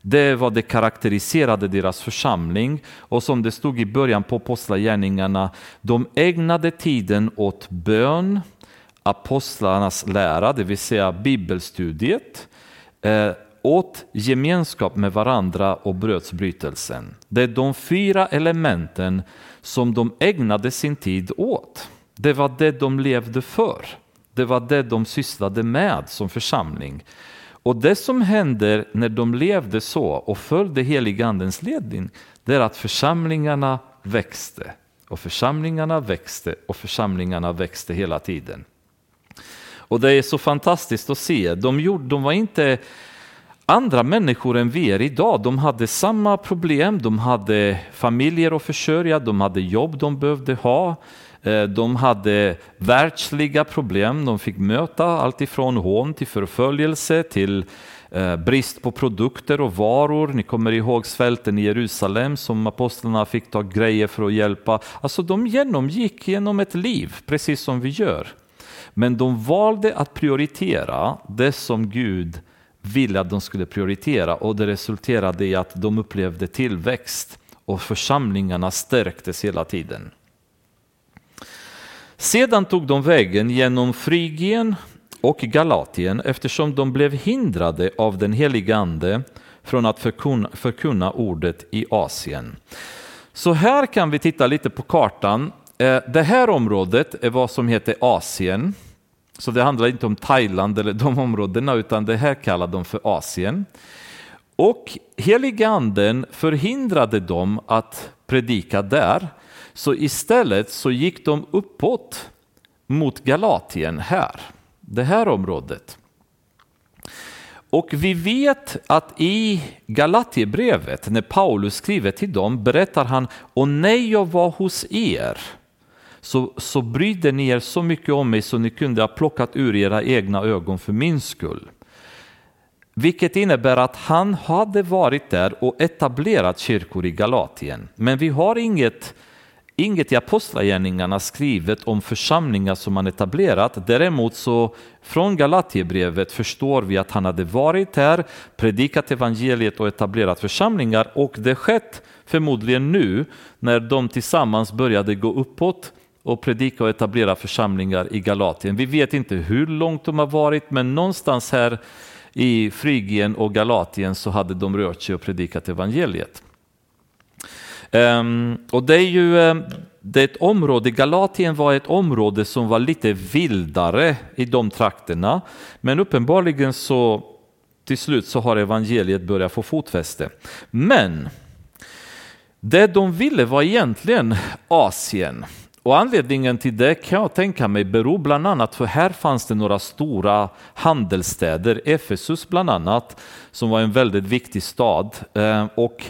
Det var det karaktäriserade deras församling och som det stod i början på apostlagärningarna, de ägnade tiden åt bön, apostlarnas lära, det vill säga bibelstudiet, eh, åt gemenskap med varandra och brödsbrytelsen. Det är de fyra elementen som de ägnade sin tid åt. Det var det de levde för. Det var det de sysslade med som församling. Och det som händer när de levde så och följde heligandens ledning, det är att församlingarna växte. Och församlingarna växte och församlingarna växte hela tiden. Och det är så fantastiskt att se. De, gjorde, de var inte andra människor än vi är idag. De hade samma problem, de hade familjer att försörja, de hade jobb de behövde ha. Eh, de hade världsliga problem, de fick möta allt ifrån hån till förföljelse till eh, brist på produkter och varor. Ni kommer ihåg svälten i Jerusalem som apostlarna fick ta grejer för att hjälpa. Alltså de genomgick genom ett liv, precis som vi gör. Men de valde att prioritera det som Gud ville att de skulle prioritera och det resulterade i att de upplevde tillväxt och församlingarna stärktes hela tiden. Sedan tog de vägen genom Frygien och Galatien eftersom de blev hindrade av den helige Ande från att förkunna, förkunna ordet i Asien. Så här kan vi titta lite på kartan. Eh, det här området är vad som heter Asien. Så det handlar inte om Thailand eller de områdena, utan det här kallar de för Asien. Och heliganden förhindrade dem att predika där, så istället så gick de uppåt mot Galatien här, det här området. Och vi vet att i Galatiebrevet, när Paulus skriver till dem, berättar han, och när jag var hos er, så, så brydde ni er så mycket om mig så ni kunde ha plockat ur era egna ögon för min skull. Vilket innebär att han hade varit där och etablerat kyrkor i Galatien. Men vi har inget, inget i Apostlagärningarna skrivet om församlingar som han etablerat. Däremot så från Galatiebrevet förstår vi att han hade varit här, predikat evangeliet och etablerat församlingar och det skett förmodligen nu när de tillsammans började gå uppåt och predika och etablera församlingar i Galatien. Vi vet inte hur långt de har varit, men någonstans här i Frygien och Galatien så hade de rört sig och predikat evangeliet. Um, och det är ju ehm, det är ett område, Galatien var ett område som var lite vildare i de trakterna, men uppenbarligen så till slut så har evangeliet börjat få fotfäste. Men det de ville var egentligen Asien. Och anledningen till det kan jag tänka mig beror bland annat för här fanns det några stora handelsstäder, Efesus bland annat, som var en väldigt viktig stad. Ehm, och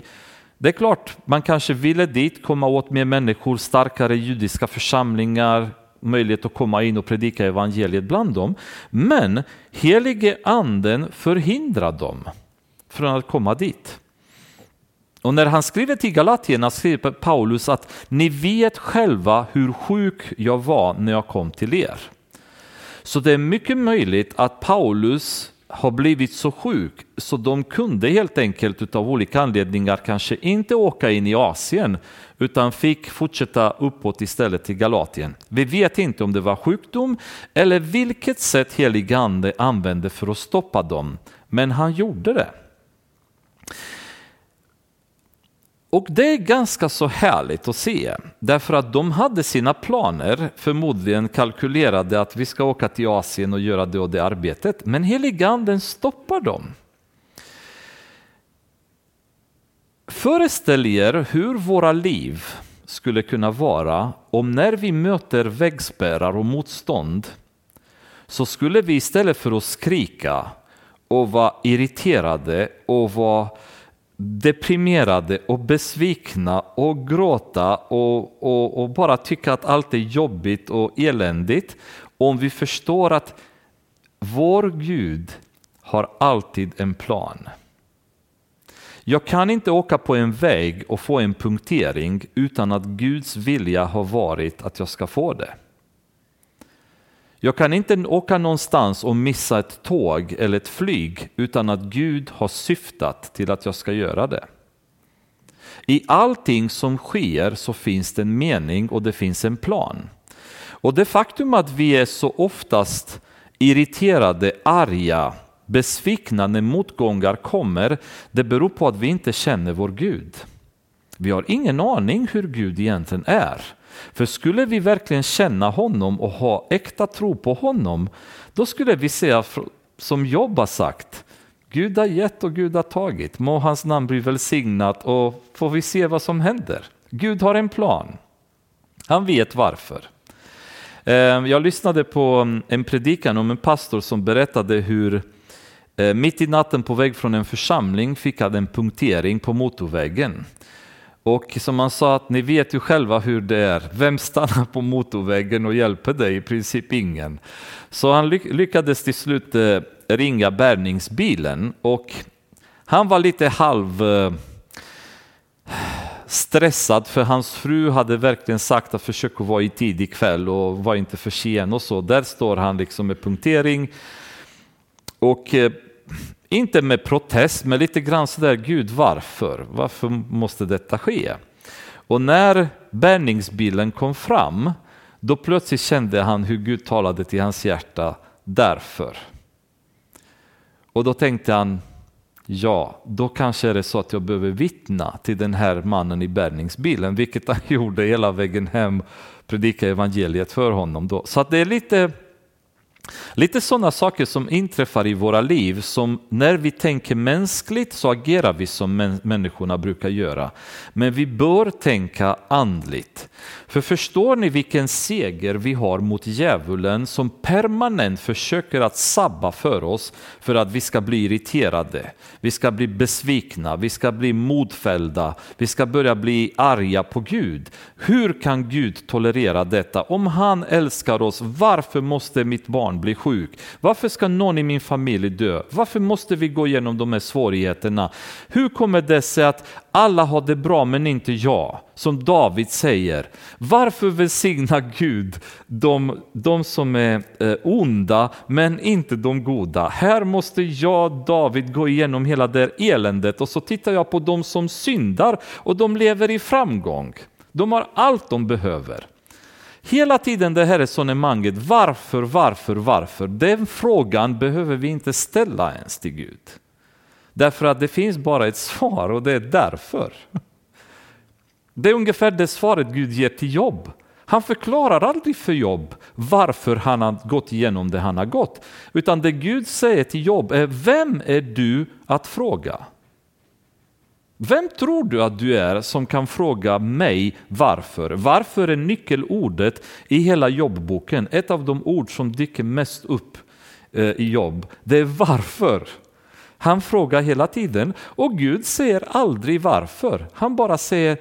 det är klart, man kanske ville dit komma åt mer människor, starkare judiska församlingar, möjlighet att komma in och predika evangeliet bland dem. Men helige anden förhindrar dem från att komma dit. Och när han skriver till Galatierna skriver Paulus att ni vet själva hur sjuk jag var när jag kom till er. Så det är mycket möjligt att Paulus har blivit så sjuk så de kunde helt enkelt av olika anledningar kanske inte åka in i Asien utan fick fortsätta uppåt istället till Galatien. Vi vet inte om det var sjukdom eller vilket sätt helig ande använde för att stoppa dem, men han gjorde det. Och det är ganska så härligt att se, därför att de hade sina planer, förmodligen kalkylerade att vi ska åka till Asien och göra det och det arbetet, men heliganden stoppar dem. Föreställ er hur våra liv skulle kunna vara om när vi möter väggspärrar och motstånd så skulle vi istället för att skrika och vara irriterade och vara deprimerade och besvikna och gråta och, och, och, bara tycka att allt är jobbigt och eländigt. Om vi förstår att vår Gud har alltid en plan. Jag kan inte åka på en väg och få en punktering utan att Guds vilja har varit att jag ska få det. Jag kan inte åka någonstans och missa ett tåg eller ett flyg utan att Gud har syftat till att jag ska göra det. I allting som sker så finns det en mening och det finns en plan. Och det faktum att vi är så oftast irriterade, arga, besvikna när motgångar kommer, det beror på att vi inte känner vår Gud. Vi har ingen aning hur Gud egentligen är. För skulle vi verkligen känna honom och ha äkta tro på honom, då skulle vi säga som Jobb har sagt, Gud har gett och Gud har tagit, må hans namn bli välsignat och får vi se vad som händer. Gud har en plan. Han vet varför. Eh, jag lyssnade på mm, en predikan om en pastor som berättade hur eh, mitt i natten på väg från en församling fick han en punktering på motorvägen. Och som han sa, att ni vet ju själva hur det är. Vem stannar på motorvägen och hjälper dig? I princip ingen. Så han lyckades till slut eh, ringa bärgningsbilen och han var lite halv eh, stressad för hans fru hade verkligen sagt att försök att vara i tid ikväll och var inte för sen och så. Där står han liksom med punktering. Och eh, inte med protest, men lite grann sådär, Gud varför? Varför måste detta ske? Och när bärgningsbilen kom fram, då plötsligt kände han hur Gud talade till hans hjärta, därför. Och då tänkte han, ja, då kanske är det så att jag behöver vittna till den här mannen i bärgningsbilen, vilket han (laughs) gjorde hela vägen hem, predika evangeliet för honom. Då. Så att det är lite Lite sådana saker som inträffar i våra liv som när vi tänker mänskligt så agerar vi som människorna brukar göra. Men vi bör tänka andligt. För förstår ni vilken seger vi har mot djävulen som permanent försöker att sabba för oss för att vi ska bli irriterade, vi ska bli besvikna, vi ska bli modfällda, vi ska börja bli arga på Gud. Hur kan Gud tolerera detta? Om han älskar oss, varför måste mitt barn bli sjuk? Varför ska någon i min familj dö? Varför måste vi gå igenom de här svårigheterna? Hur kommer det sig att alla har det bra men inte jag? Som David säger, varför välsignar Gud de, de som är eh, onda men inte de goda? Här måste jag, David, gå igenom hela det eländet och så tittar jag på de som syndar och de lever i framgång. De har allt de behöver. Hela tiden det här resonemanget, varför, varför, varför? Den frågan behöver vi inte ställa ens till Gud. Därför att det finns bara ett svar och det är därför. Det är ungefär det svaret Gud ger till Jobb. Han förklarar aldrig för Jobb varför han har gått igenom det han har gått. Utan det Gud säger till Jobb är, vem är du att fråga? Vem tror du att du är som kan fråga mig varför? Varför är nyckelordet i hela jobbboken ett av de ord som dyker mest upp eh, i jobb? Det är varför. Han frågar hela tiden och Gud säger aldrig varför. Han bara säger,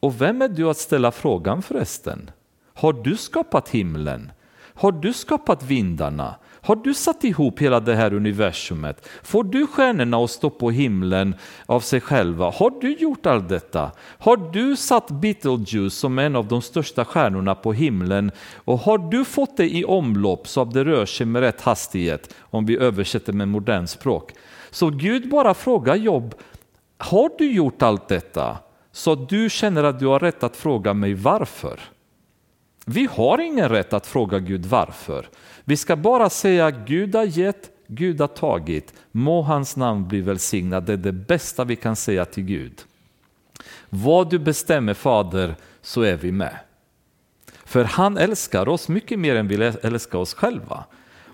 och vem är du att ställa frågan förresten? Har du skapat himlen? Har du skapat vindarna? Har du satt ihop hela det här universumet? Får du stjärnorna att stå på himlen av sig själva? Har du gjort allt detta? Har du satt Beetlejuice som en av de största stjärnorna på himlen? Och har du fått det i omlopp så att det rör sig med rätt hastighet? Om vi översätter med modernt språk. Så Gud bara frågar Jobb, har du gjort allt detta? Så du känner att du har rätt att fråga mig varför? Vi har ingen rätt att fråga Gud varför. Vi ska bara säga Gud har gett, Gud har tagit. Må hans namn bli välsignat. Det är det bästa vi kan säga till Gud. Vad du bestämmer Fader så är vi med. För han älskar oss mycket mer än vi älskar oss själva.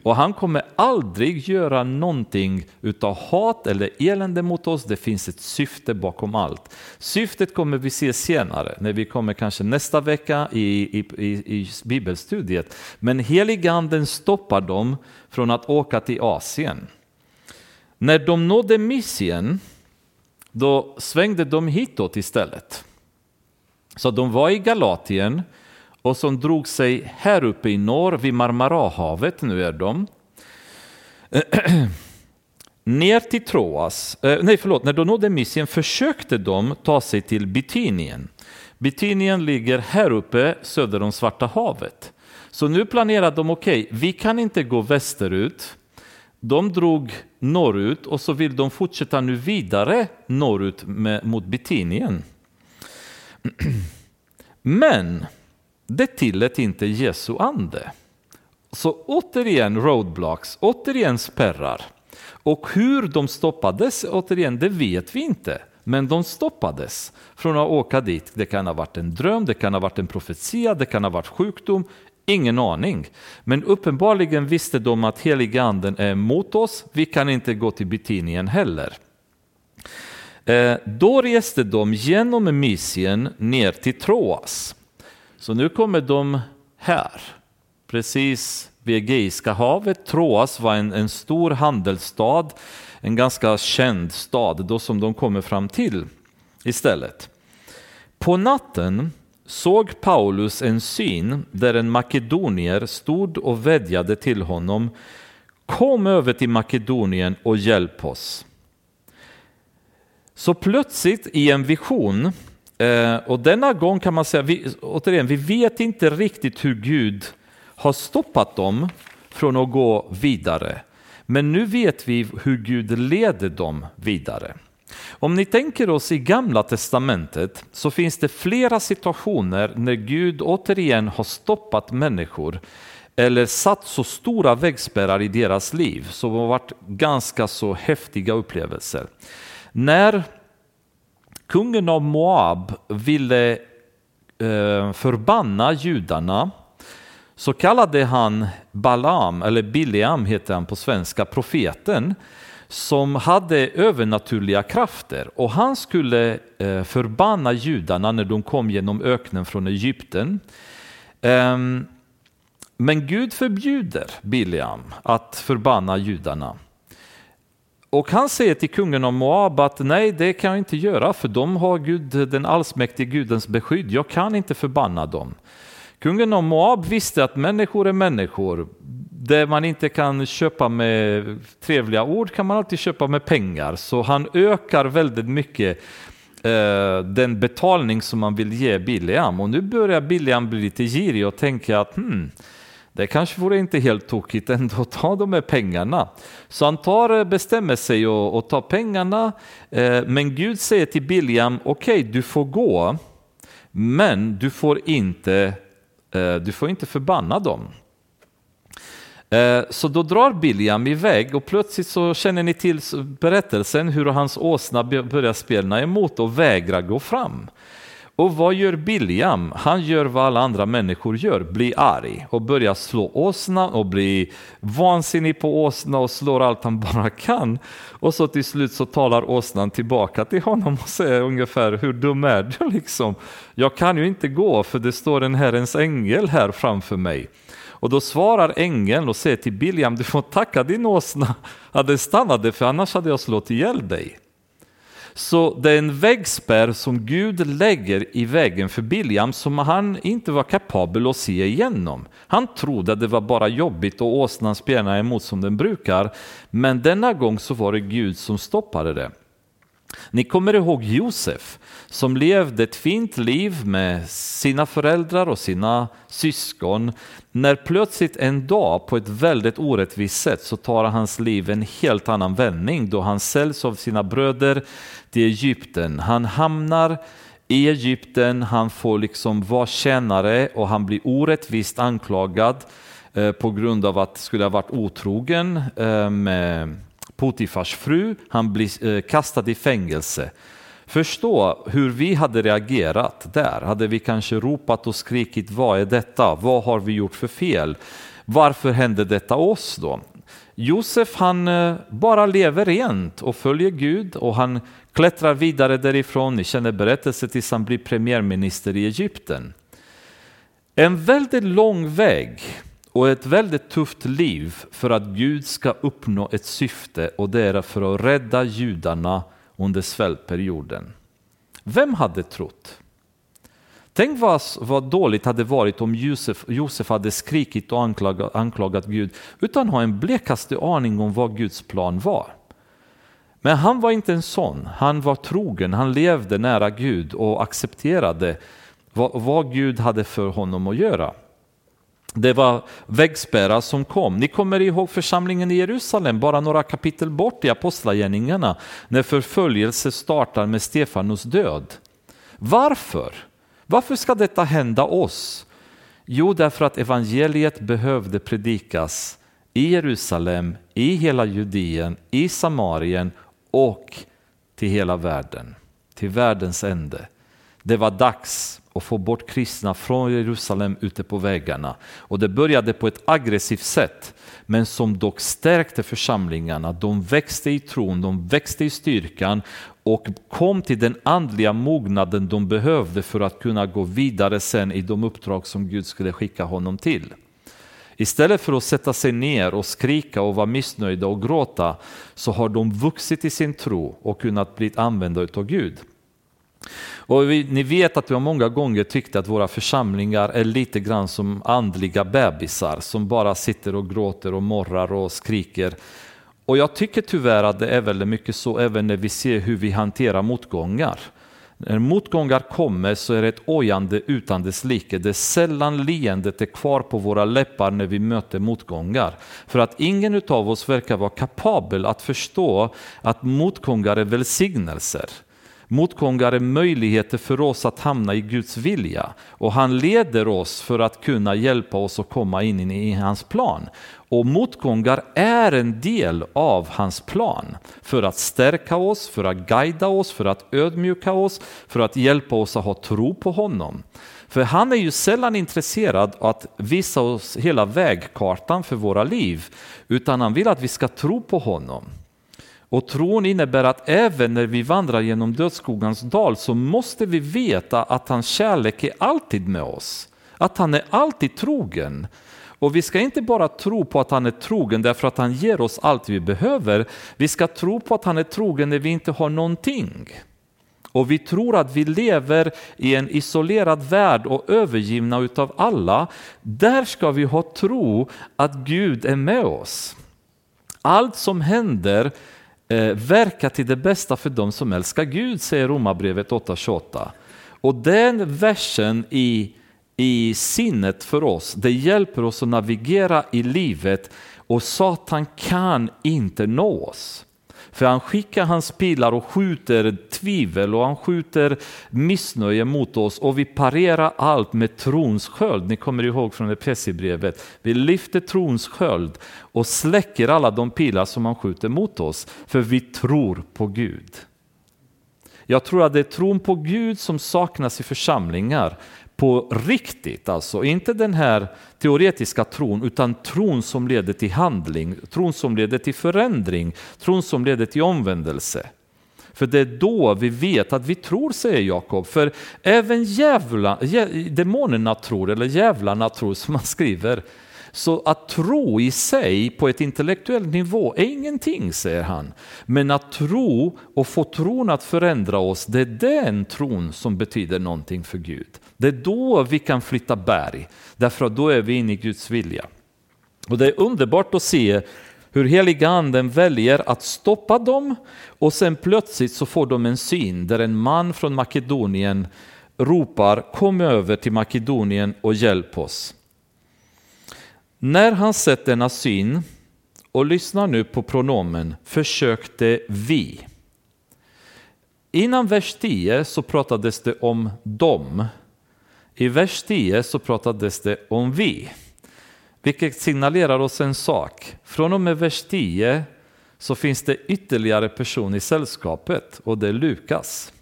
Och han kommer aldrig göra någonting utav hat eller elände mot oss. Det finns ett syfte bakom allt. Syftet kommer vi se senare, när vi kommer kanske nästa vecka i, i, i, i bibelstudiet. Men heliganden stoppar dem från att åka till Asien. När de nådde Mysien, då svängde de hitåt istället. Så de var i Galatien, och som drog sig här uppe i norr vid Marmarahavet, nu är de. (clears throat) Ner till Troas, eh, nej förlåt, när de nådde Mysien försökte de ta sig till Bitynien. Bitynien ligger här uppe söder om Svarta havet. Så nu planerade de, okej, okay, vi kan inte gå västerut. De drog norrut och så vill de fortsätta nu vidare norrut med, mot Bitynien. (clears throat) Men det tillät inte Jesu ande. Så återigen roadblocks, återigen spärrar. Och hur de stoppades, återigen, det vet vi inte. Men de stoppades från att åka dit. Det kan ha varit en dröm, det kan ha varit en profetia, det kan ha varit sjukdom. Ingen aning. Men uppenbarligen visste de att heliga anden är emot oss. Vi kan inte gå till Betinien heller. Eh, då reste de genom Mysien ner till Troas. Så nu kommer de här, precis vid Egeiska havet. Troas var en, en stor handelsstad, en ganska känd stad då som de kommer fram till istället. På natten såg Paulus en syn där en makedonier stod och vädjade till honom. Kom över till Makedonien och hjälp oss. Så plötsligt i en vision Eh, och denna gång kan man säga, vi, återigen, vi vet inte riktigt hur Gud har stoppat dem från att gå vidare. Men nu vet vi hur Gud leder dem vidare. Om ni tänker oss i gamla testamentet så finns det flera situationer när Gud återigen har stoppat människor eller satt så stora vägspärrar i deras liv som har varit ganska så häftiga upplevelser. När Kungen av Moab ville eh, förbanna judarna så kallade han Balaam, eller Bileam heter han på svenska, profeten, som hade övernaturliga krafter och han skulle eh, förbanna judarna när de kom genom öknen från Egypten. Ehm, men Gud förbjuder Bileam att förbanna judarna. Och han säger till kungen av Moab att nej, det kan jag inte göra för de har Gud, den allsmäktige gudens beskydd. Jag kan inte förbanna dem. Kungen av Moab visste att människor är människor. Det man inte kan köpa med trevliga ord kan man alltid köpa med pengar. Så han ökar väldigt mycket eh, den betalning som man vill ge Biliam. Och nu börjar Biliam bli lite girig och tänka att hmm, det kanske vore inte helt tokigt ändå att ta de här pengarna. Så han tar, eh, bestämmer sig och, och tar pengarna, eh, men Gud säger till Biljam, okej okay, du får gå, men du får inte, eh, du får inte förbanna dem. Så då drar Biljam iväg och plötsligt så känner ni till berättelsen hur hans åsna börjar spelna emot och vägrar gå fram. Och vad gör Biljam? Han gör vad alla andra människor gör, blir arg och börjar slå åsna och blir vansinnig på åsna och slår allt han bara kan. Och så till slut så talar åsnan tillbaka till honom och säger ungefär hur dum är du (laughs) liksom? Jag kan ju inte gå för det står en Herrens ängel här framför mig. Och då svarar ängeln och säger till Biljam, du får tacka din åsna att den stannade för annars hade jag slått ihjäl dig. Så det är en väggspärr som Gud lägger i vägen för Biljam som han inte var kapabel att se igenom. Han trodde att det var bara jobbigt och åsnan spjärnade emot som den brukar. Men denna gång så var det Gud som stoppade det. Ni kommer ihåg Josef som levde ett fint liv med sina föräldrar och sina syskon. När plötsligt en dag på ett väldigt orättvist sätt så tar hans liv en helt annan vändning då han säljs av sina bröder till Egypten. Han hamnar i Egypten, han får liksom vara tjänare och han blir orättvist anklagad eh, på grund av att skulle ha varit otrogen eh, med Potifars fru. Han blir eh, kastad i fängelse. Förstå hur vi hade reagerat där. Hade vi kanske ropat och skrikit vad är detta? Vad har vi gjort för fel? Varför hände detta oss då? Josef han bara lever rent och följer Gud och han klättrar vidare därifrån. Ni känner berättelsen tills han blir premiärminister i Egypten. En väldigt lång väg och ett väldigt tufft liv för att Gud ska uppnå ett syfte och det är för att rädda judarna under svältperioden. Vem hade trott? Tänk vad, vad dåligt hade varit om Josef, Josef hade skrikit och anklagat, anklagat Gud utan att ha en blekaste aning om vad Guds plan var. Men han var inte en sån. Han var trogen, han levde nära Gud och accepterade vad, vad Gud hade för honom att göra. Det var väggspärrar som kom. Ni kommer ihåg församlingen i Jerusalem, bara några kapitel bort i Apostlagärningarna, när förföljelse startar med Stefanos död. Varför? Varför ska detta hända oss? Jo, därför att evangeliet behövde predikas i Jerusalem, i hela Judeen, i Samarien och till hela världen, till världens ände. Det var dags att få bort kristna från Jerusalem ute på vägarna. Och det började på ett aggressivt sätt, men som dock stärkte församlingarna. De växte i tron, de växte i styrkan och kom till den andliga mognaden de behövde för att kunna gå vidare sen i de uppdrag som Gud skulle skicka honom till. Istället för att sätta sig ner och skrika och vara missnöjda och gråta så har de vuxit i sin tro och kunnat bli använda av Gud. Och vi, ni vet att vi har många gånger tyckt att våra församlingar är lite grann som andliga bebisar som bara sitter och gråter och morrar och skriker. Och jag tycker tyvärr att det är väldigt mycket så även när vi ser hur vi hanterar motgångar. När motgångar kommer så är det ett ojande utan dess like. Det är sällan leendet är kvar på våra läppar när vi möter motgångar. För att ingen av oss verkar vara kapabel att förstå att motgångar är välsignelser. Motgångar är möjligheter för oss att hamna i Guds vilja och han leder oss för att kunna hjälpa oss att komma in i hans plan. Och motgångar är en del av hans plan för att stärka oss, för att guida oss, för att ödmjuka oss, för att hjälpa oss att ha tro på honom. För han är ju sällan intresserad av att visa oss hela vägkartan för våra liv, utan han vill att vi ska tro på honom. Och tron innebär att även när vi vandrar genom dödsskogans dal så måste vi veta att hans kärlek är alltid med oss. Att han är alltid trogen. Och vi ska inte bara tro på att han är trogen därför att han ger oss allt vi behöver. Vi ska tro på att han är trogen när vi inte har någonting. Och vi tror att vi lever i en isolerad värld och övergivna utav alla. Där ska vi ha tro att Gud är med oss. Allt som händer eh, verkar till det bästa för dem som älskar Gud, säger Romarbrevet 8.28. Och den versen i, i sinnet för oss, det hjälper oss att navigera i livet och Satan kan inte nå oss. För han skickar hans pilar och skjuter tvivel och han skjuter missnöje mot oss och vi parerar allt med trons sköld. Ni kommer ihåg från Efesierbrevet. Vi lyfter trons sköld och släcker alla de pilar som han skjuter mot oss för vi tror på Gud. Jag tror att det är tron på Gud som saknas i församlingar på riktigt, alltså inte den här teoretiska tron, utan tron som leder till handling, tron som leder till förändring, tron som leder till omvändelse. För det är då vi vet att vi tror, säger Jakob. För även djävla, demonerna tror, eller djävlarna tror (laughs) som man skriver, så att tro i sig på ett intellektuellt nivå är ingenting, säger han. Men att tro och få tron att förändra oss, det är den tron som betyder någonting för Gud. Det är då vi kan flytta berg, därför att då är vi inne i Guds vilja. Och det är underbart att se hur heliga anden väljer att stoppa dem och sen plötsligt så får de en syn där en man från Makedonien ropar kom över till Makedonien och hjälp oss. När han sett denna syn och lyssnar nu på pronomen försökte vi. Innan vers 10 så pratades det om dem. I vers 10 så pratades det om vi. Vilket signalerar oss en sak. Från och med vers 10 så finns det ytterligare person i sällskapet och det är Lukas.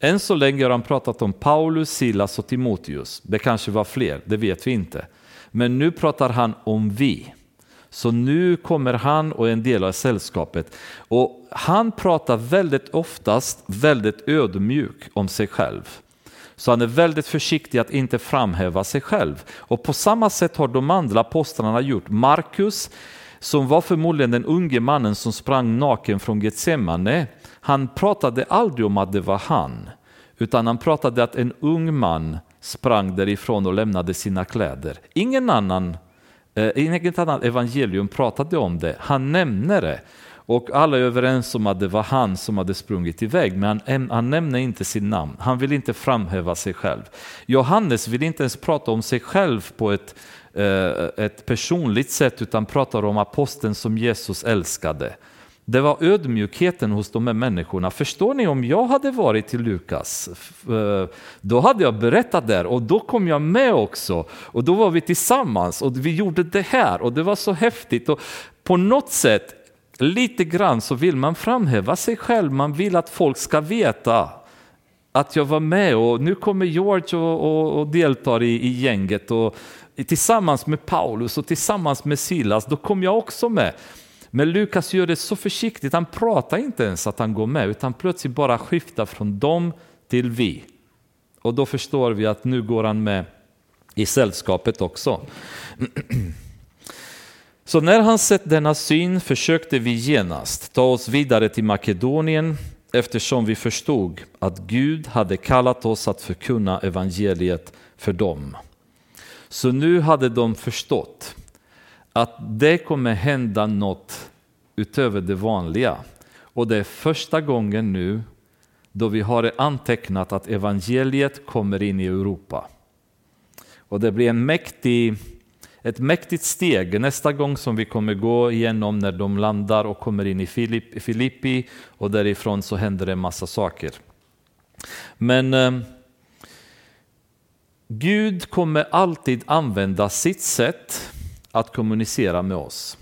Än så länge har han pratat om Paulus, Silas och Timoteus. Det kanske var fler, det vet vi inte. Men nu pratar han om vi. Så nu kommer han och en del av sällskapet. Och han pratar väldigt oftast väldigt ödmjuk om sig själv. Så han är väldigt försiktig att inte framhäva sig själv. Och på samma sätt har de andra apostlarna gjort. Markus, som var förmodligen den unge mannen som sprang naken från Getsemane, han pratade aldrig om att det var han, utan han pratade att en ung man sprang därifrån och lämnade sina kläder. Ingen annan, eh, inget annat evangelium pratade om det, han nämner det. Och alla är överens om att det var han som hade sprungit iväg, men han, han nämner inte sitt namn. Han vill inte framhäva sig själv. Johannes vill inte ens prata om sig själv på ett, eh, ett personligt sätt, utan pratar om aposteln som Jesus älskade. Det var ödmjukheten hos de här människorna. Förstår ni, om jag hade varit till Lukas, eh, då hade jag berättat där och då kom jag med också. Och då var vi tillsammans och vi gjorde det här och det var så häftigt. Och på något sätt, lite grann så vill man framhäva sig själv, man vill att folk ska veta att jag var med och nu kommer George och, och, och deltar i, i gänget och tillsammans med Paulus och tillsammans med Silas, då kom jag också med. Men Lukas gör det så försiktigt, han pratar inte ens att han går med, utan plötsligt bara skiftar från dem till vi. Och då förstår vi att nu går han med i sällskapet också. (clears throat) Så när han sett denna syn försökte vi genast ta oss vidare till Makedonien eftersom vi förstod att Gud hade kallat oss att förkunna evangeliet för dem. Så nu hade de förstått att det kommer hända något utöver det vanliga. Och det är första gången nu då vi har antecknat att evangeliet kommer in i Europa. Och det blir en mäktig, ett mäktigt steg nästa gång som vi kommer gå igenom när de landar och kommer in i Filippi och därifrån så händer det en massa saker. Men eh, Gud kommer alltid använda sitt sätt att kommunicera med oss.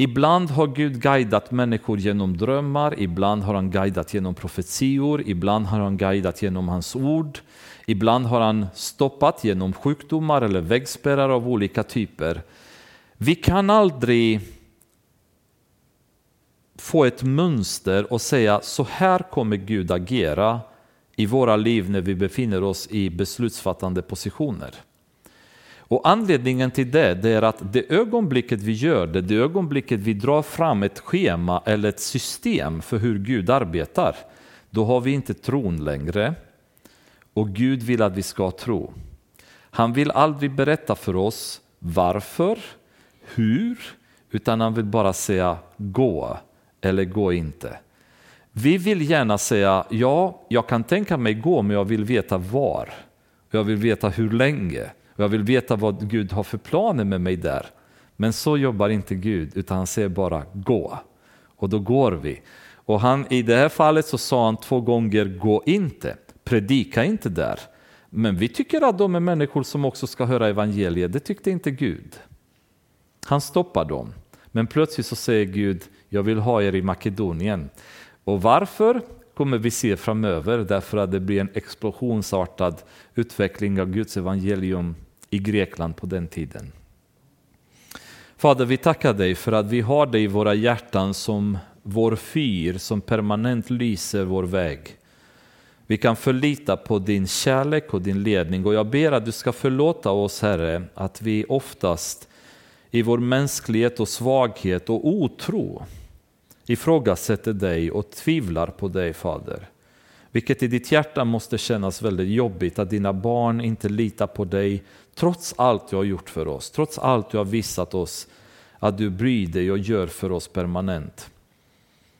Ibland har Gud guidat människor genom drömmar, ibland har han guidat genom profetior, ibland har han guidat genom hans ord, ibland har han stoppat genom sjukdomar eller väggspärrar av olika typer. Vi kan aldrig få ett mönster och säga så här kommer Gud agera i våra liv när vi befinner oss i beslutsfattande positioner. Och anledningen till det, det är att det ögonblicket vi gör det, det ögonblicket vi drar fram ett schema eller ett system för hur Gud arbetar, då har vi inte tron längre. Och Gud vill att vi ska tro. Han vill aldrig berätta för oss varför, hur, utan han vill bara säga gå eller gå inte. Vi vill gärna säga ja, jag kan tänka mig gå, men jag vill veta var. Jag vill veta hur länge. Och jag vill veta vad Gud har för planer med mig där. Men så jobbar inte Gud, utan han säger bara gå. Och då går vi. Och han, i det här fallet så sa han två gånger gå inte, predika inte där. Men vi tycker att de är människor som också ska höra evangeliet, det tyckte inte Gud. Han stoppar dem. Men plötsligt så säger Gud, jag vill ha er i Makedonien. Och varför? kommer vi se framöver därför att det blir en explosionsartad utveckling av Guds evangelium i Grekland på den tiden. Fader, vi tackar dig för att vi har dig i våra hjärtan som vår fyr som permanent lyser vår väg. Vi kan förlita på din kärlek och din ledning och jag ber att du ska förlåta oss Herre att vi oftast i vår mänsklighet och svaghet och otro ifrågasätter dig och tvivlar på dig Fader. Vilket i ditt hjärta måste kännas väldigt jobbigt att dina barn inte litar på dig trots allt du har gjort för oss, trots allt du har visat oss att du bryr dig och gör för oss permanent.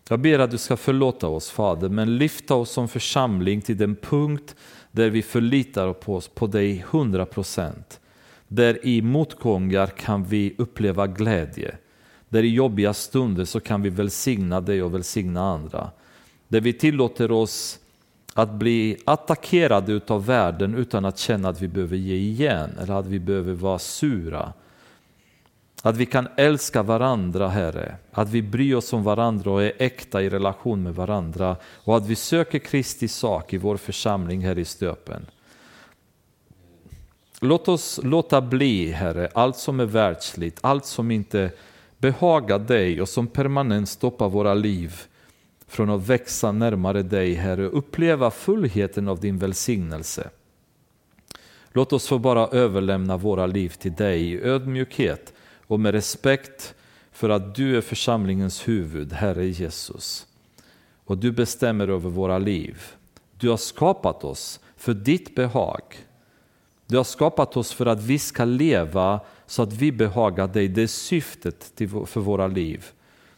Jag ber att du ska förlåta oss Fader, men lyfta oss som församling till den punkt där vi förlitar oss på dig 100 procent. Där i motgångar kan vi uppleva glädje. Där i jobbiga stunder så kan vi välsigna dig och välsigna andra. Där vi tillåter oss att bli attackerade av världen utan att känna att vi behöver ge igen eller att vi behöver vara sura. Att vi kan älska varandra, Herre. Att vi bryr oss om varandra och är äkta i relation med varandra. Och att vi söker Kristi sak i vår församling här i Stöpen. Låt oss låta bli, Herre, allt som är världsligt, allt som inte behagar dig och som permanent stoppar våra liv från att växa närmare dig, Herre, uppleva fullheten av din välsignelse. Låt oss få bara överlämna våra liv till dig i ödmjukhet och med respekt för att du är församlingens huvud, Herre Jesus. Och du bestämmer över våra liv. Du har skapat oss för ditt behag. Du har skapat oss för att vi ska leva så att vi behagar dig. Det är syftet för våra liv.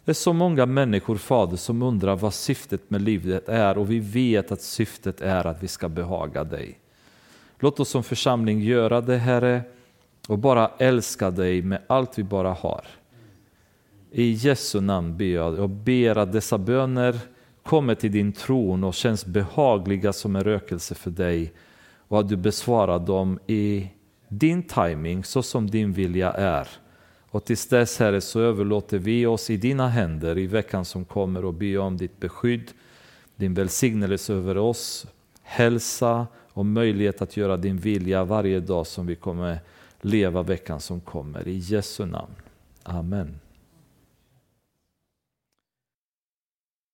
Det är så många människor, Fader, som undrar vad syftet med livet är och vi vet att syftet är att vi ska behaga dig. Låt oss som församling göra det, Herre, och bara älska dig med allt vi bara har. I Jesu namn ber jag och ber att dessa böner kommer till din tron och känns behagliga som en rökelse för dig och att du besvarar dem i din timing så som din vilja är. Och tills dess Herre så överlåter vi oss i dina händer i veckan som kommer och ber om ditt beskydd, din välsignelse över oss, hälsa och möjlighet att göra din vilja varje dag som vi kommer leva veckan som kommer. I Jesu namn. Amen.